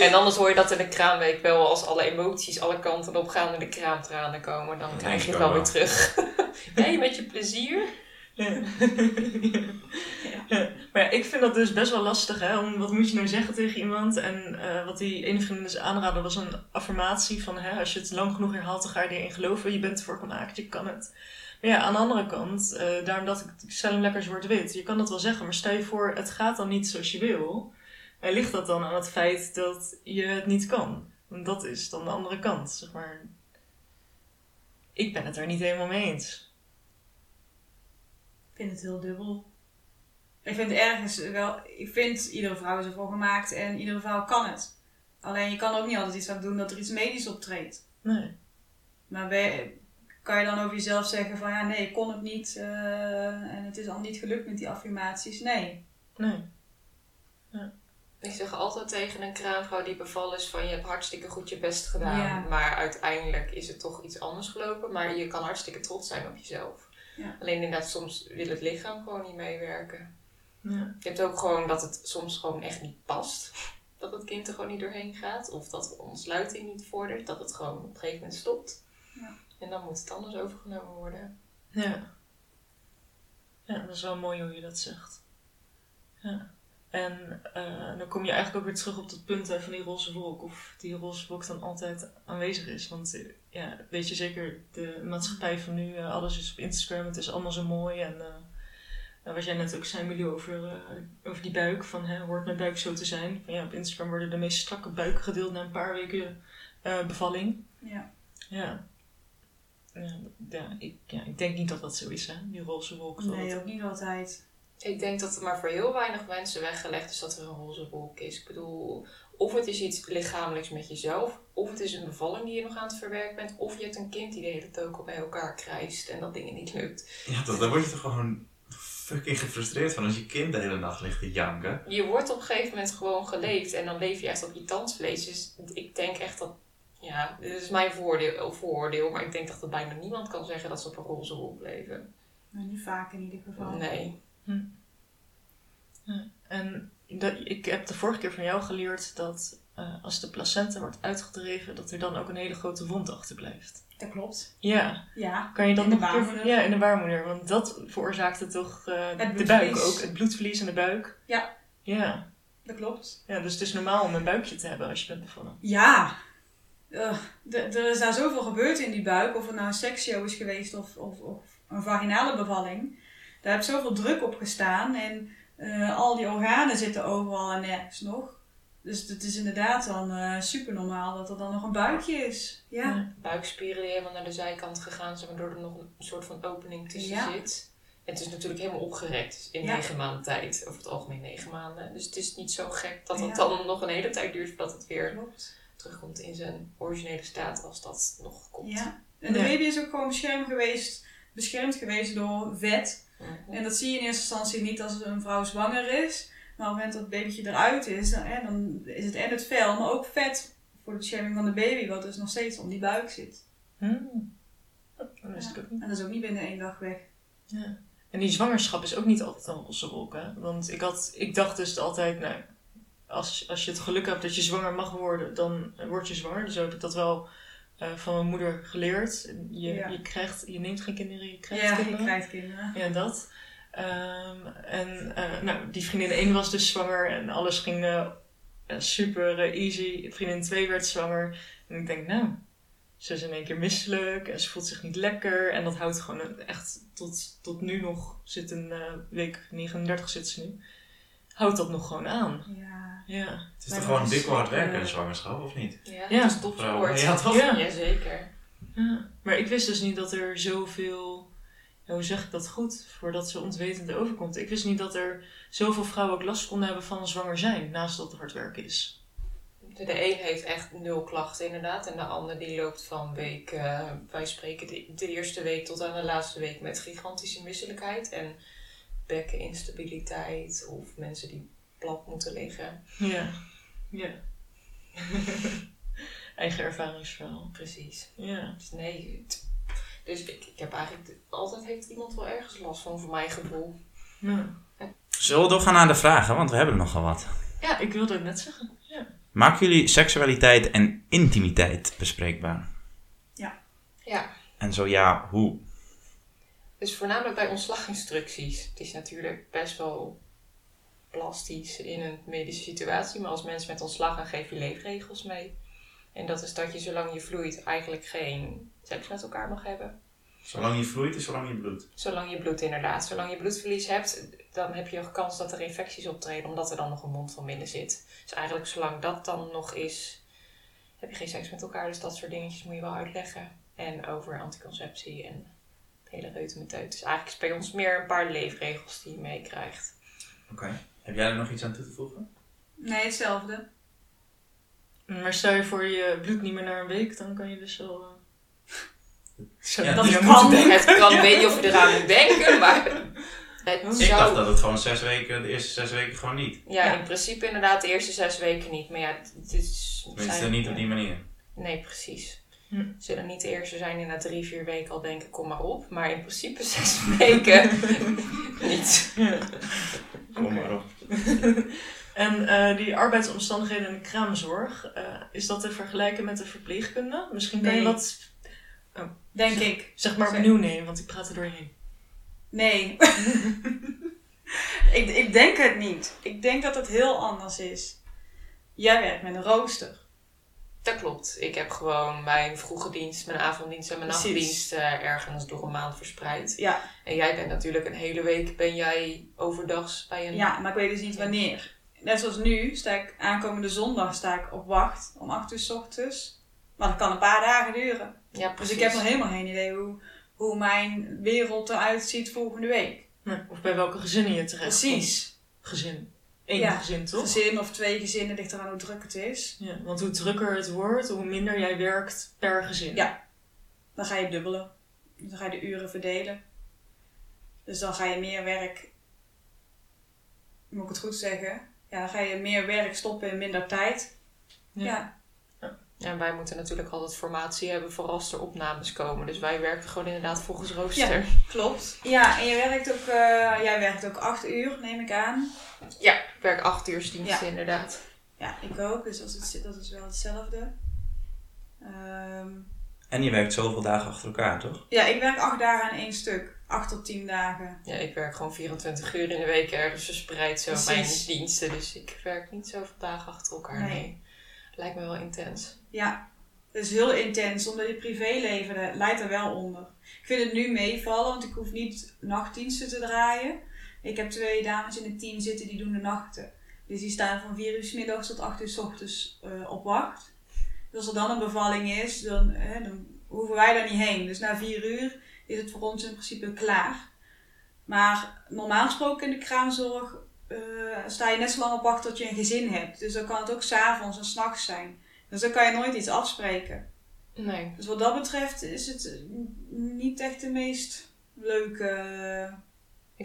[LAUGHS] en anders hoor je dat in de kraamweek wel als alle emoties alle kanten op gaan en de kraamtranen komen. Dan krijg je het wel weer terug. [LAUGHS] nee, met je plezier. Ja. Ja. Maar ja, ik vind dat dus best wel lastig, hè? Om, wat moet je nou zeggen tegen iemand? En eh, wat die ene vriendin dus aanraadde was een affirmatie van, hè, als je het lang genoeg herhaalt, dan ga je erin geloven. Je bent ervoor gemaakt, je kan het. Ja, aan de andere kant, eh, daarom dat ik, ik stel hem lekker zwart-wit. Je kan dat wel zeggen, maar stel je voor, het gaat dan niet zoals je wil. En ligt dat dan aan het feit dat je het niet kan? Want dat is dan de andere kant, zeg maar. Ik ben het er niet helemaal mee eens. Ik vind het heel dubbel. Ik vind ergens wel, ik vind iedere vrouw is ervoor gemaakt en iedere vrouw kan het. Alleen je kan ook niet altijd iets aan doen dat er iets medisch optreedt. Nee. Maar je- kan je dan over jezelf zeggen van ja nee, ik kon het niet eh, en het is al niet gelukt met die affirmaties? Nee. Nee. Ik zeg altijd tegen een kraamvrouw die bevallen is van je hebt hartstikke goed je best gedaan. Ja. Maar uiteindelijk is het toch iets anders gelopen. Maar je kan hartstikke trots zijn op jezelf. Ja. Alleen inderdaad, soms wil het lichaam gewoon niet meewerken. Ja. Je hebt ook gewoon dat het soms gewoon echt niet past. Dat het kind er gewoon niet doorheen gaat. Of dat de ontsluiting niet vordert. Dat het gewoon op een gegeven moment stopt. Ja. En dan moet het anders overgenomen worden. Ja. Ja, dat is wel mooi hoe je dat zegt. Ja. En eh, dan kom je eigenlijk ook weer terug op dat punt hè, van die roze wolk. Of die roze wolk dan altijd aanwezig is. Want eh, ja, weet je zeker, de maatschappij van nu, eh, alles is op Instagram, het is allemaal zo mooi. En eh, nou, wat jij net ook zei, Milou, over, eh, over die buik. Van, hè, hoort mijn buik zo te zijn? Van, ja, op Instagram worden de meest strakke buiken gedeeld na een paar weken eh, bevalling. Ja. Ja. Ja, ja, ik, ja, ik denk niet dat dat zo is, hè? Die roze wolk. dat Nee, ook niet altijd. Ik denk dat het maar voor heel weinig mensen weggelegd is dat er een roze wolk is. Ik bedoel, of het is iets lichamelijks met jezelf, of het is een bevalling die je nog aan het verwerken bent, of je hebt een kind die de hele al bij elkaar krijst en dat dingen niet lukt. Ja, dat, daar word je toch gewoon fucking gefrustreerd van als je kind de hele nacht ligt te janken. Je wordt op een gegeven moment gewoon geleefd en dan leef je echt op je tandvlees. Dus ik denk echt dat, ja, dit is mijn voordeel, of vooroordeel, maar ik denk dat er bijna niemand kan zeggen dat ze op een roze wolk leven. Maar niet vaak in ieder geval. Nee. En dat, ik heb de vorige keer van jou geleerd dat eh, als de placenta wordt uitgedreven, dat er dan ook een hele grote wond achterblijft. Dat klopt. Ja, Ja. kan je dat In de nog een keer- baarmoeder. Ja, in de baarmoeder. Want dat veroorzaakte toch eh, de buik ook, het bloedverlies in de buik. Ja. Ja. Dat klopt. ja, dus het is normaal om een buikje te hebben als je bent bevallen. Ja. Er is daar zoveel gebeurd in die buik. Of het nou een seksshow is geweest of, of, of een vaginale bevalling. Daar heb zoveel druk op gestaan. En eh, al die organen zitten overal en nergens nog. Dus het is inderdaad dan super normaal dat er dan nog een buikje is. Ja. Ja. buikspieren die helemaal naar de zijkant gegaan zijn, waardoor er nog een soort van opening tussen Ja. zit. En het is natuurlijk helemaal opgerekt in Ja. negen maanden tijd, over het algemeen negen maanden. Dus het is niet zo gek dat het dan nog een hele tijd duurt voordat het weer Klopt. Terugkomt in zijn originele staat, als dat nog komt. Ja. En de Ja. baby is ook gewoon beschermd geweest, beschermd geweest door vet. En dat zie je in eerste instantie niet als een vrouw zwanger is. Maar op het moment dat het babytje eruit is, dan, hè, dan is het en het vel, maar ook vet voor de bescherming van de baby, wat dus nog steeds om die buik zit. Hmm. Dat wist ik ook niet. En dat is ook niet binnen één dag weg. Ja. En die zwangerschap is ook niet altijd een roze wolk, hè? Want ik, had, ik dacht dus altijd, nou, als, als je het geluk hebt dat je zwanger mag worden, dan word je zwanger. Dus heb ik dat wel eh, van mijn moeder geleerd. Je, Ja. je, krijgt, je neemt geen kinderen, je krijgt Ja, je kinderen. krijgt kinderen. Ja, dat. Ehm, en eh, nou, die vriendin 1 was dus zwanger en alles ging eh, super easy. Vriendin 2 werd zwanger. En ik denk, nou, ze is in één keer misselijk en ze voelt zich niet lekker. En dat houdt gewoon echt tot, tot nu nog, zit een week 39 zit ze nu. Houdt dat nog gewoon aan. Ja. Ja. Het is toch gewoon dik hard zeker- werken, een zwangerschap, of niet? Ja, Ja. het is topsport. Ja, toch? Ja. Jazeker. ja. Maar ik wist dus niet dat er zoveel, ja, hoe zeg ik dat goed, voordat ze ontwetend overkomt. Ik wist niet dat er zoveel vrouwen ook last konden hebben van zwanger zijn, naast dat het hard werken is. De, de een heeft echt nul klachten inderdaad. En de ander die loopt van week, eh, wij spreken de, de eerste week tot aan de laatste week met gigantische misselijkheid. En bekkeninstabiliteit of mensen die plat moeten liggen. Ja. Ja. [LAUGHS] Eigen ervaringsverhaal. Precies. Ja. Dus nee, het- dus ik, ik heb eigenlijk, altijd heeft iemand wel ergens last van, voor mijn gevoel. Ja. Zullen we doorgaan naar de vragen, want we hebben nogal wat. ja, ik wilde het net zeggen. Ja. Maken jullie seksualiteit en intimiteit bespreekbaar? Ja. Ja. En zo ja, hoe? Dus voornamelijk bij ontslaginstructies. Het is natuurlijk best wel plastisch in een medische situatie, maar als mensen met ontslag gaan geef je leefregels mee. En dat is dat je zolang je vloeit eigenlijk geen seks met elkaar mag hebben. Zolang je vloeit is zolang je bloedt. Zolang je bloed inderdaad. Zolang je bloedverlies hebt, dan heb je een kans dat er infecties optreden, omdat er dan nog een mond van binnen zit. Dus eigenlijk zolang dat dan nog is, heb je geen seks met elkaar. Dus dat soort dingetjes moet je wel uitleggen. En over anticonceptie en hele reutemeteut. Dus eigenlijk is bij ons meer een paar leefregels die je meekrijgt. Oké. Heb jij er nog iets aan toe te voegen? Nee, hetzelfde. Maar stel je voor je bloedt niet meer na een week, dan kan je dus wel... eh, [LAUGHS] Zo, Ja, dat je kan. Het kan, ik weet niet of je eraan moet [LAUGHS] denken, maar het Ik dacht dat het gewoon zes weken, de eerste zes weken gewoon niet. Ja, Ja. in principe inderdaad de eerste zes weken niet. Maar ja, het is... Tenminste, zijn- niet op die manier. Nee, precies. Hm. Zullen niet de eerste zijn die na drie, vier weken al denken, kom maar op. Maar in principe [LAUGHS] zes weken [LAUGHS] niet. Ja. Kom maar op. [LAUGHS] En eh, die arbeidsomstandigheden in de kraamzorg, eh, is dat te vergelijken met de verpleegkunde? Misschien kan je wat, Denk ik. zeg maar, opnieuw nemen, want ik praat er doorheen. Nee. ik, ik denk het niet. Ik denk dat het heel anders is. Jij werkt met een rooster. Dat klopt. Ik heb gewoon mijn vroege dienst, mijn avonddienst en mijn Precies. nachtdienst eh, ergens door een maand verspreid. Ja, En jij bent natuurlijk een hele week, ben jij overdags bij een... ja, maar ik weet dus niet wanneer. Net zoals nu, sta ik aankomende zondag sta ik op wacht om 8 uur s ochtends. Maar dat kan een paar dagen duren. Ja, Dus precies. ik heb nog helemaal geen idee hoe, hoe mijn wereld eruit ziet volgende week. Nee, Of bij welke gezinnen je terecht Precies. Gezin. Eén Ja, gezin, toch? Gezin of twee gezinnen, ligt eraan hoe druk het is. Ja, want hoe drukker het wordt, hoe minder jij werkt per gezin. Ja. Dan ga je dubbelen. Dan ga je de uren verdelen. Dus dan ga je meer werk. Moet ik het goed zeggen? Ja, dan ga je meer werk stoppen in minder tijd. Ja. Ja. Ja, en wij moeten natuurlijk altijd formatie hebben voor als er opnames komen. Dus wij werken gewoon inderdaad volgens rooster. klopt. Ja, en je werkt ook, eh, jij werkt ook acht uur, neem ik aan. Ja, ik werk acht uur dienst Ja. inderdaad. Ja, ik ook. Dus dat is, dat is wel hetzelfde. Ehm, En je werkt zoveel dagen achter elkaar, toch? ja, ik werk acht dagen aan één stuk. Acht tot tien dagen. Ja, ik werk gewoon 24 uur in de week ergens verspreid zo Precies. mijn diensten. Dus ik werk niet zoveel dagen achter elkaar. Nee. Nee. Lijkt me wel intens. Ja, het is heel intens, omdat je privéleven leidt er wel onder. Ik vind het nu meevallen, want ik hoef niet nachtdiensten te draaien. Ik heb twee dames in het team zitten die doen de nachten. Dus die staan van 4 uur s middags tot 8 uur s ochtends eh, op wacht. Dus als er dan een bevalling is, dan, eh, dan hoeven wij daar niet heen. Dus na 4 uur is het voor ons in principe klaar. Maar normaal gesproken in de kraamzorg eh, sta je net zo lang op wacht tot je een gezin hebt. Dus dan kan het ook s'avonds en s'nachts zijn. Dus dan kan je nooit iets afspreken. Nee. Dus wat dat betreft is het eh, niet echt de meest leuke.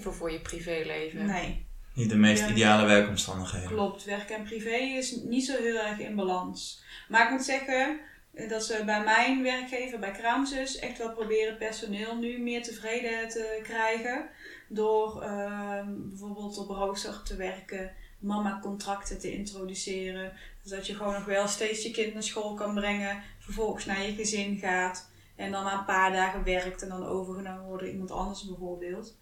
Wil voor je privéleven. Nee, Niet de meest Ja. ideale werkomstandigheden. klopt. Werk en privé is niet zo heel erg in balans. Maar ik moet zeggen eh, dat ze bij mijn werkgever, bij Kraamzus, echt wel proberen personeel nu meer tevreden te krijgen. Door ehm, bijvoorbeeld op rooster te werken, mama-contracten te introduceren. Zodat je gewoon nog wel steeds je kind naar school kan brengen, vervolgens naar je gezin gaat. En dan na een paar dagen werkt en dan overgenomen wordt door iemand anders bijvoorbeeld.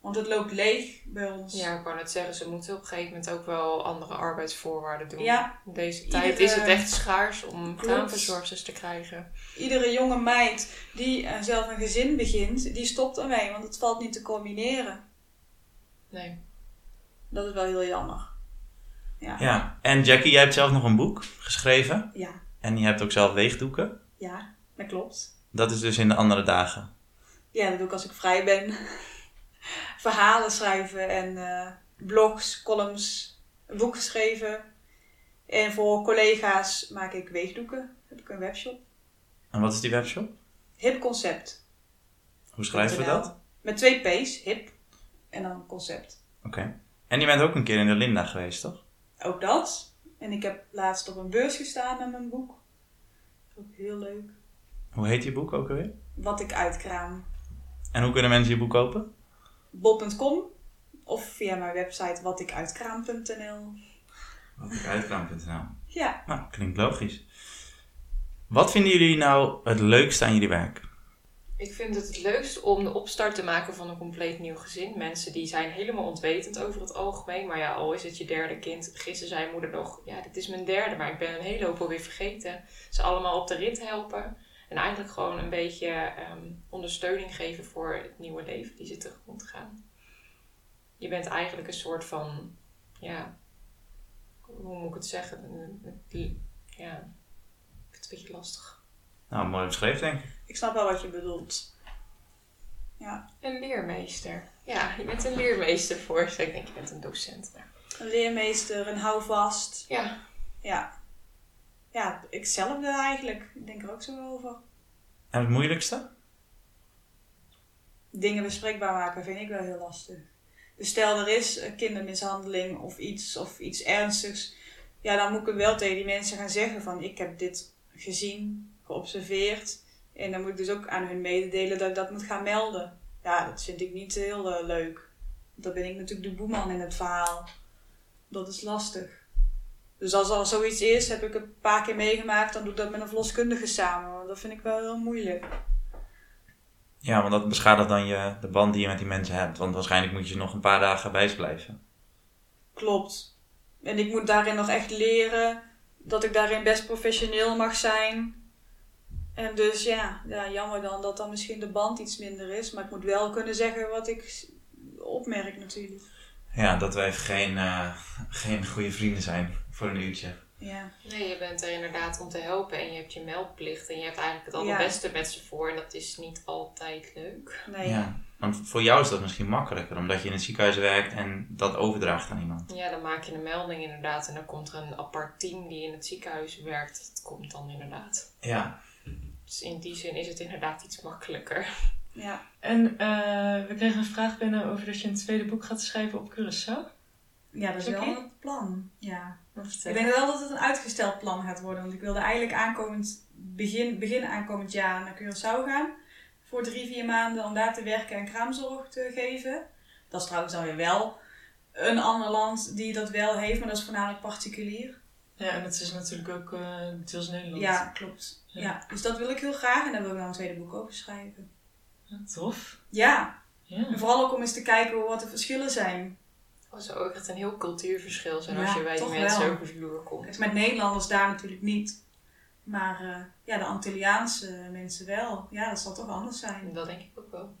Want het loopt leeg bij ons. Ja, ik wou net zeggen, ze moeten op een gegeven moment ook wel andere arbeidsvoorwaarden doen. Ja. In deze Iedere- tijd is het echt schaars om kraamverzorgsters te krijgen. Iedere jonge meid die eh, zelf een gezin begint, die stopt ermee, want het valt niet te combineren. Nee. Dat is wel heel jammer. Ja. Ja, en Jackie, jij hebt zelf nog een boek geschreven. Ja, En je hebt ook zelf weegdoeken. ja, dat klopt. Dat is dus in de andere dagen. Ja, dat doe ik als ik vrij ben. Verhalen schrijven en eh, blogs, columns, een boek geschreven. En voor collega's maak ik weegdoeken. Heb ik een webshop. En wat is die webshop? Hip concept. Hoe schrijven we dat? Met twee P's, hip. En dan concept. Oké. En je bent ook een keer in de Linda geweest, toch? Ook dat. En ik heb laatst op een beurs gestaan met mijn boek. Ook heel leuk. Hoe heet je boek ook alweer? Wat ik uitkraam. En hoe kunnen mensen je boek kopen? Bol.com of via mijn website watikuitkraam.nl. Watikuitkraam.nl Ja, Nou, klinkt logisch. Wat vinden jullie nou het leukste aan jullie werk? Ik vind het het leukst om de opstart te maken van een compleet nieuw gezin. Mensen die zijn helemaal ontwetend over het algemeen. Maar ja, al is het je derde kind. Gisteren zei moeder nog, ja, dit is mijn derde, maar ik ben een hele hoop alweer vergeten. Ze allemaal op de rit helpen. En eigenlijk gewoon een beetje ehm, ondersteuning geven voor het nieuwe leven die ze tegemoet gaan. Je bent eigenlijk een soort van, ja, hoe moet ik het zeggen? Ja, ik vind het een beetje lastig. Nou, mooi beschreven denk ik. Ik snap wel wat je bedoelt. Een leermeester. Ja, je bent een leermeester voor ze. Ik denk, je bent een docent. Maar... Een leermeester, een houvast. Ja, Ja. Ja, ikzelfde eigenlijk. Ik denk er ook zo over. En het moeilijkste? Dingen bespreekbaar maken vind ik wel heel lastig. Dus stel er is kindermishandeling of iets, of iets ernstigs. Ja, dan moet ik wel tegen die mensen gaan zeggen van ik heb dit gezien, geobserveerd. En dan moet ik dus ook aan hun mededelen dat ik dat moet gaan melden. Ja, dat vind ik niet heel eh, leuk. Dan ben ik natuurlijk de boeman in het verhaal. Dat is lastig. Dus als er zoiets is, heb ik het een paar keer meegemaakt, dan doe ik dat met een verloskundige samen. Want dat vind ik wel heel moeilijk. Ja, want dat beschadigt dan je, de band die je met die mensen hebt. Want waarschijnlijk moet je nog een paar dagen bij ze blijven. Klopt. En ik moet daarin nog echt leren dat ik daarin best professioneel mag zijn. En dus ja, ja, jammer dan dat dan misschien de band iets minder is. Maar ik moet wel kunnen zeggen wat ik opmerk natuurlijk. Ja, dat wij even geen, eh, geen goede vrienden zijn voor een uurtje. Ja, nee, je bent er inderdaad om te helpen en je hebt je meldplicht en je hebt eigenlijk het Ja. allerbeste met ze voor en dat is niet altijd leuk. nee. Ja. Want voor jou is dat misschien makkelijker, omdat je in het ziekenhuis werkt en dat overdraagt aan iemand. Ja, dan maak je een melding inderdaad en dan komt er een apart team die in het ziekenhuis werkt. Dat komt dan inderdaad. Ja. Dus in die zin is het inderdaad iets makkelijker. Ja. En eh, we kregen een vraag binnen over dat je een tweede boek gaat schrijven op Curaçao. ja, dat is Oké. wel het plan. Ja. Ik denk wel dat het een uitgesteld plan gaat worden. Want ik wilde eigenlijk aankomend begin, begin aankomend jaar naar Curaçao gaan. Voor drie, vier maanden om daar te werken en kraamzorg te geven. Dat is trouwens dan weer wel een ander land die dat wel heeft, maar dat is voornamelijk particulier. Ja, en het is natuurlijk ook eh deels Nederland. Ja, klopt. Ja. Ja. dus dat wil ik heel graag en daar wil ik dan een tweede boek over schrijven. Ja, tof. Ja, Ja. en vooral ook om eens te kijken wat de verschillen zijn. Dat zou ook echt een heel cultuurverschil zijn Ja, als je bij die mensen wel. over de vloer komt. Met Nederlanders daar natuurlijk niet. Maar eh, ja, de Antilliaanse mensen wel. Ja, dat zal toch anders zijn. Dat denk ik ook wel.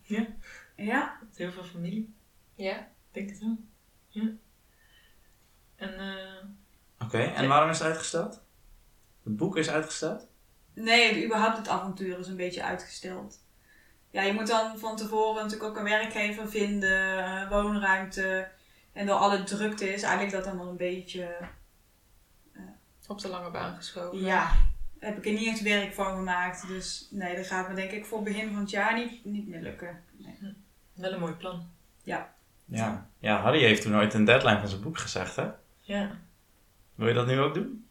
Ja, Heel veel familie. Ja? Ik denk het wel. Ja. En eh, Oké, en waarom is het uitgesteld? Het boek is uitgesteld? Nee, überhaupt het avontuur is een beetje uitgesteld. Ja, je moet dan van tevoren natuurlijk ook een werkgever vinden, eh, woonruimte. En door alle drukte is eigenlijk dat dan wel een beetje... Op de lange baan geschoven. Ja, heb ik er niet echt werk van gemaakt. Dus nee, dat gaat me denk ik voor begin van het jaar niet, niet meer lukken. Nee. wel een mooi plan. Ja. Ja, Harry heeft toen ooit een deadline van zijn boek gezegd, hè? Ja. Wil je dat nu ook doen?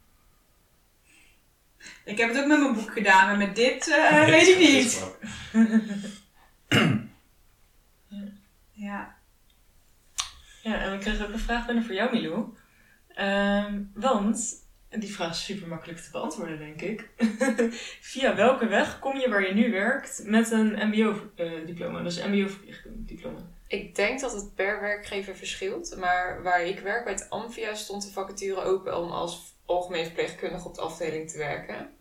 Ik heb het ook met mijn boek gedaan, maar met dit eh, [LAUGHS] weet ik niet. [CLEARS THROAT] Ja. Ja, en we kregen ook een vraag binnen voor jou, Milou. Ehm, want, en die vraag is super makkelijk te beantwoorden, denk ik. [LAUGHS] Via welke weg kom je waar je nu werkt met een MBO-diploma? Dus een MBO-diploma. Ik denk dat het per werkgever verschilt. Maar waar ik werk bij het Amphia stond de vacature open om als algemeen verpleegkundige op de afdeling te werken.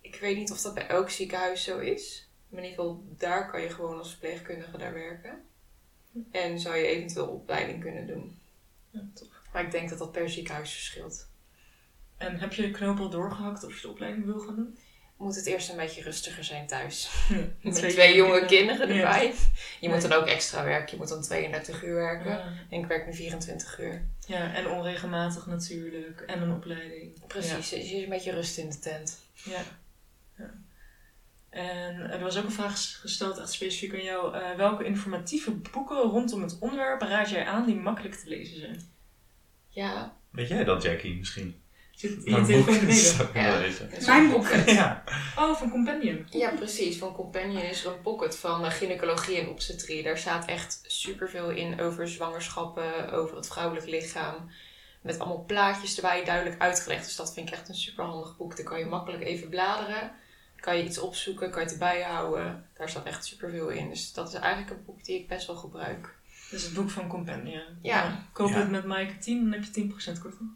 Ik weet niet of dat bij elk ziekenhuis zo is. Maar in ieder geval, daar kan je gewoon als verpleegkundige daar werken. En zou je eventueel opleiding kunnen doen. Ja, tof. Maar ik denk dat dat per ziekenhuis verschilt. En heb je de knoop al doorgehakt of je de opleiding wil gaan doen? Moet het eerst een beetje rustiger zijn thuis. [LAUGHS] Met twee, jonge kinderen erbij. Je moet dan ook extra werken. Je moet dan 32 uur werken. Ja. En ik werk nu 24 uur. ja, en onregelmatig natuurlijk. En een opleiding. Precies, dus je is een beetje rust in de tent. Ja. ja. En er was ook een vraag gesteld, echt specifiek aan jou. Eh, welke informatieve boeken rondom het onderwerp raad jij aan die makkelijk te lezen zijn? Ja, Weet jij dat, Jackie, misschien? Zit in je Mijn telefoon boek beneden? zou ik willen Ja. lezen. dat is Mijn een boek. pocket. [LAUGHS] Ja. Oh, van Compendium. Ja, precies. Van Companion is er een pocket van eh, gynaecologie en obstetrie. Daar staat echt superveel in over zwangerschappen, over het vrouwelijk lichaam. Met allemaal plaatjes erbij, duidelijk uitgelegd. Dus dat vind ik echt een superhandig boek. Daar kan je makkelijk even bladeren. kan je iets opzoeken, kan je het erbij houden. Daar staat echt superveel in. Dus dat is eigenlijk een boek die ik best wel gebruik. Dus het boek van Compendia. Ja. Koop Ja. het met Maaike 10, dan heb je 10% korting.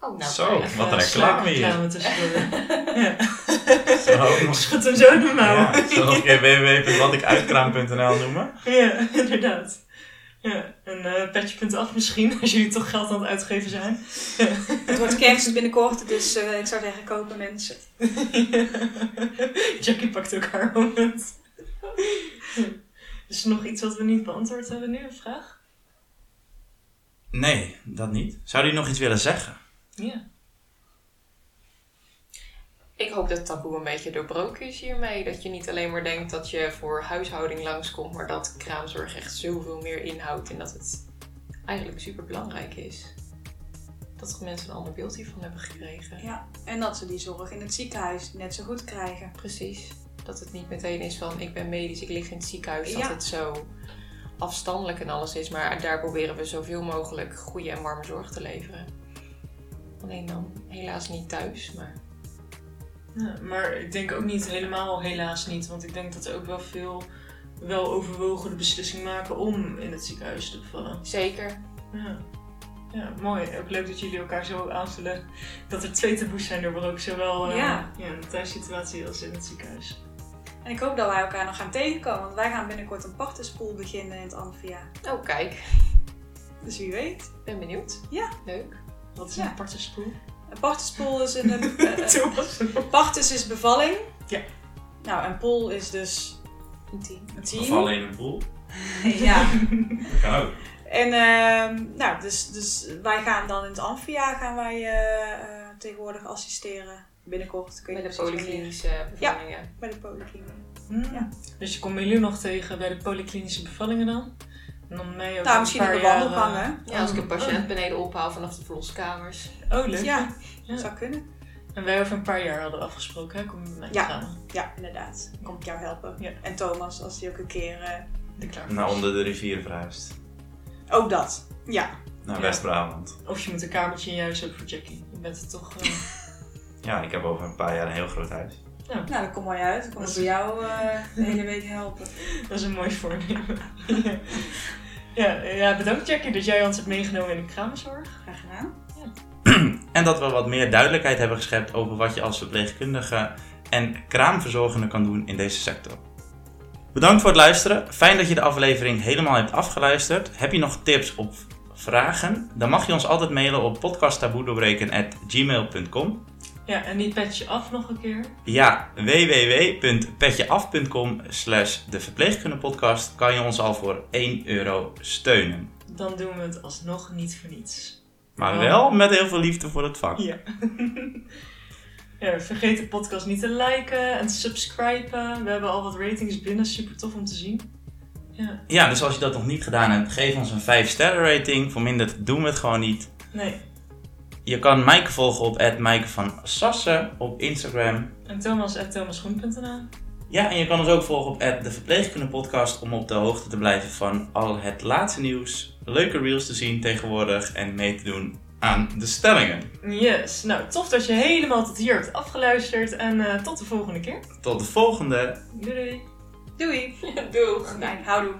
Oh, nou, Zo, fijn. wat een reclame hier. [LAUGHS] ja. Zo, nog- Schud hem zo in de mouw. Ja, zal nog een keer www.watikuitkraam.nl noemen? Ja, inderdaad. Ja, en eh petje.af misschien, als jullie toch geld aan het uitgeven zijn. Het wordt kerst binnenkort, dus eh, ik zou zeggen kopen mensen. [LAUGHS] Jackie pakt ook haar moment. Is er nog iets wat we niet beantwoord hebben nu, een vraag? Nee, dat niet. Zou die nog iets willen zeggen? Ja. Ik hoop dat het taboe een beetje doorbroken is hiermee. Dat je niet alleen maar denkt dat je voor huishouding langskomt, maar dat kraamzorg echt zoveel meer inhoudt en dat het eigenlijk super belangrijk is. Dat mensen een ander beeld hiervan hebben gekregen. Ja. En dat ze die zorg in het ziekenhuis net zo goed krijgen. Precies. Dat het niet meteen is van ik ben medisch, ik lig in het ziekenhuis. Dat het zo afstandelijk en alles is. Maar daar proberen we zoveel mogelijk goede en warme zorg te leveren. Alleen dan helaas niet thuis, maar Ja, maar ik denk ook niet helemaal, helaas niet. Want ik denk dat er ook wel veel wel overwogen de beslissing maken om in het ziekenhuis te bevallen. zeker. Ja. ja, mooi. Ook leuk dat jullie elkaar zo aanvullen. Dat er twee taboes zijn doorbroken. Zowel eh, Ja. ja, in de thuissituatie als in het ziekenhuis. En ik hoop dat wij elkaar nog gaan tegenkomen, want wij gaan binnenkort een partensporel beginnen in het Amphia. Oh, kijk. Dus wie weet. Ben benieuwd. Ja. Leuk. Wat is Ja. een aparte spoel? Een partensporel is een... [LAUGHS] partus is bevalling. Ja. Nou, en pool is dus Een team. een team. Bevallen in een pool? [LAUGHS] Ja. Dat kan ook. En ehm, nou, dus, dus wij gaan dan in het Amphia gaan wij eh, eh, tegenwoordig assisteren. Binnenkort kun je Met de polyklinische bevallingen. Bij de polykliniek. Hmm. Ja. Dus je komt jullie nog tegen bij de polyklinische bevallingen dan? En dan mij ook Nou, een misschien paar op de wandelgang, eh, hè? Ja, als ik een patiënt beneden ophaal vanaf de verloskamers. Oh, leuk. Ja, Ja. zou kunnen. En wij over een paar jaar hadden we afgesproken, hè? Kom je met mij Ja. samen. Ja, inderdaad. Dan kom ik jou helpen. Ja. En Thomas, als hij ook een keer... eh, De klaar Naar is. onder de rivier verhuisd. Ook dat. Ja. Naar Ja. West-Brabant. Of je moet een kamertje in je huis hebben voor Jackie. Je bent er toch... eh, [LAUGHS] [LAUGHS] Ja, ik heb over een paar jaar een heel groot huis. Nou, dat komt mooi uit. Dan kom ik bij jou eh, de hele week helpen. [LAUGHS] dat is een mooi voornemen. [LAUGHS] ja, ja, bedankt Jackie dat jij ons hebt meegenomen in de kraamzorg. Graag gedaan. [CLEARS THROAT] En dat we wat meer duidelijkheid hebben geschept over wat je als verpleegkundige en kraamverzorgende kan doen in deze sector. Bedankt voor het luisteren. Fijn dat je de aflevering helemaal hebt afgeluisterd. Heb je nog tips of vragen? Dan mag je ons altijd mailen op podcasttaboedoorbreken.gmail.com Ja, en die petje af nog een keer. Ja, www.petjeaf.com slash de verpleegkundepodcast kan je ons al voor 1 euro steunen. Dan doen we het alsnog niet voor niets. Maar Oh. wel met heel veel liefde voor het vak. Ja. [LAUGHS] ja, vergeet de podcast niet te liken en te subscriben. We hebben al wat ratings binnen, super tof om te zien. Ja, Ja, dus als je dat nog niet gedaan hebt, geef ons een 5 sterren rating. Verminderd doen we het gewoon niet. nee. Je kan Maaike volgen op Maaike van Sassen op Instagram. En Thomas at thomasgroen.nl. Ja, en je kan ons ook volgen op de Verpleegkunde Podcast om op de hoogte te blijven van al het laatste nieuws, leuke reels te zien tegenwoordig en mee te doen aan de stellingen. Yes, nou tof dat je helemaal tot hier hebt afgeluisterd en eh, tot de volgende keer. Tot de volgende! Doei doei! Doei. [LAUGHS] Doeg! Fijn, houdoe.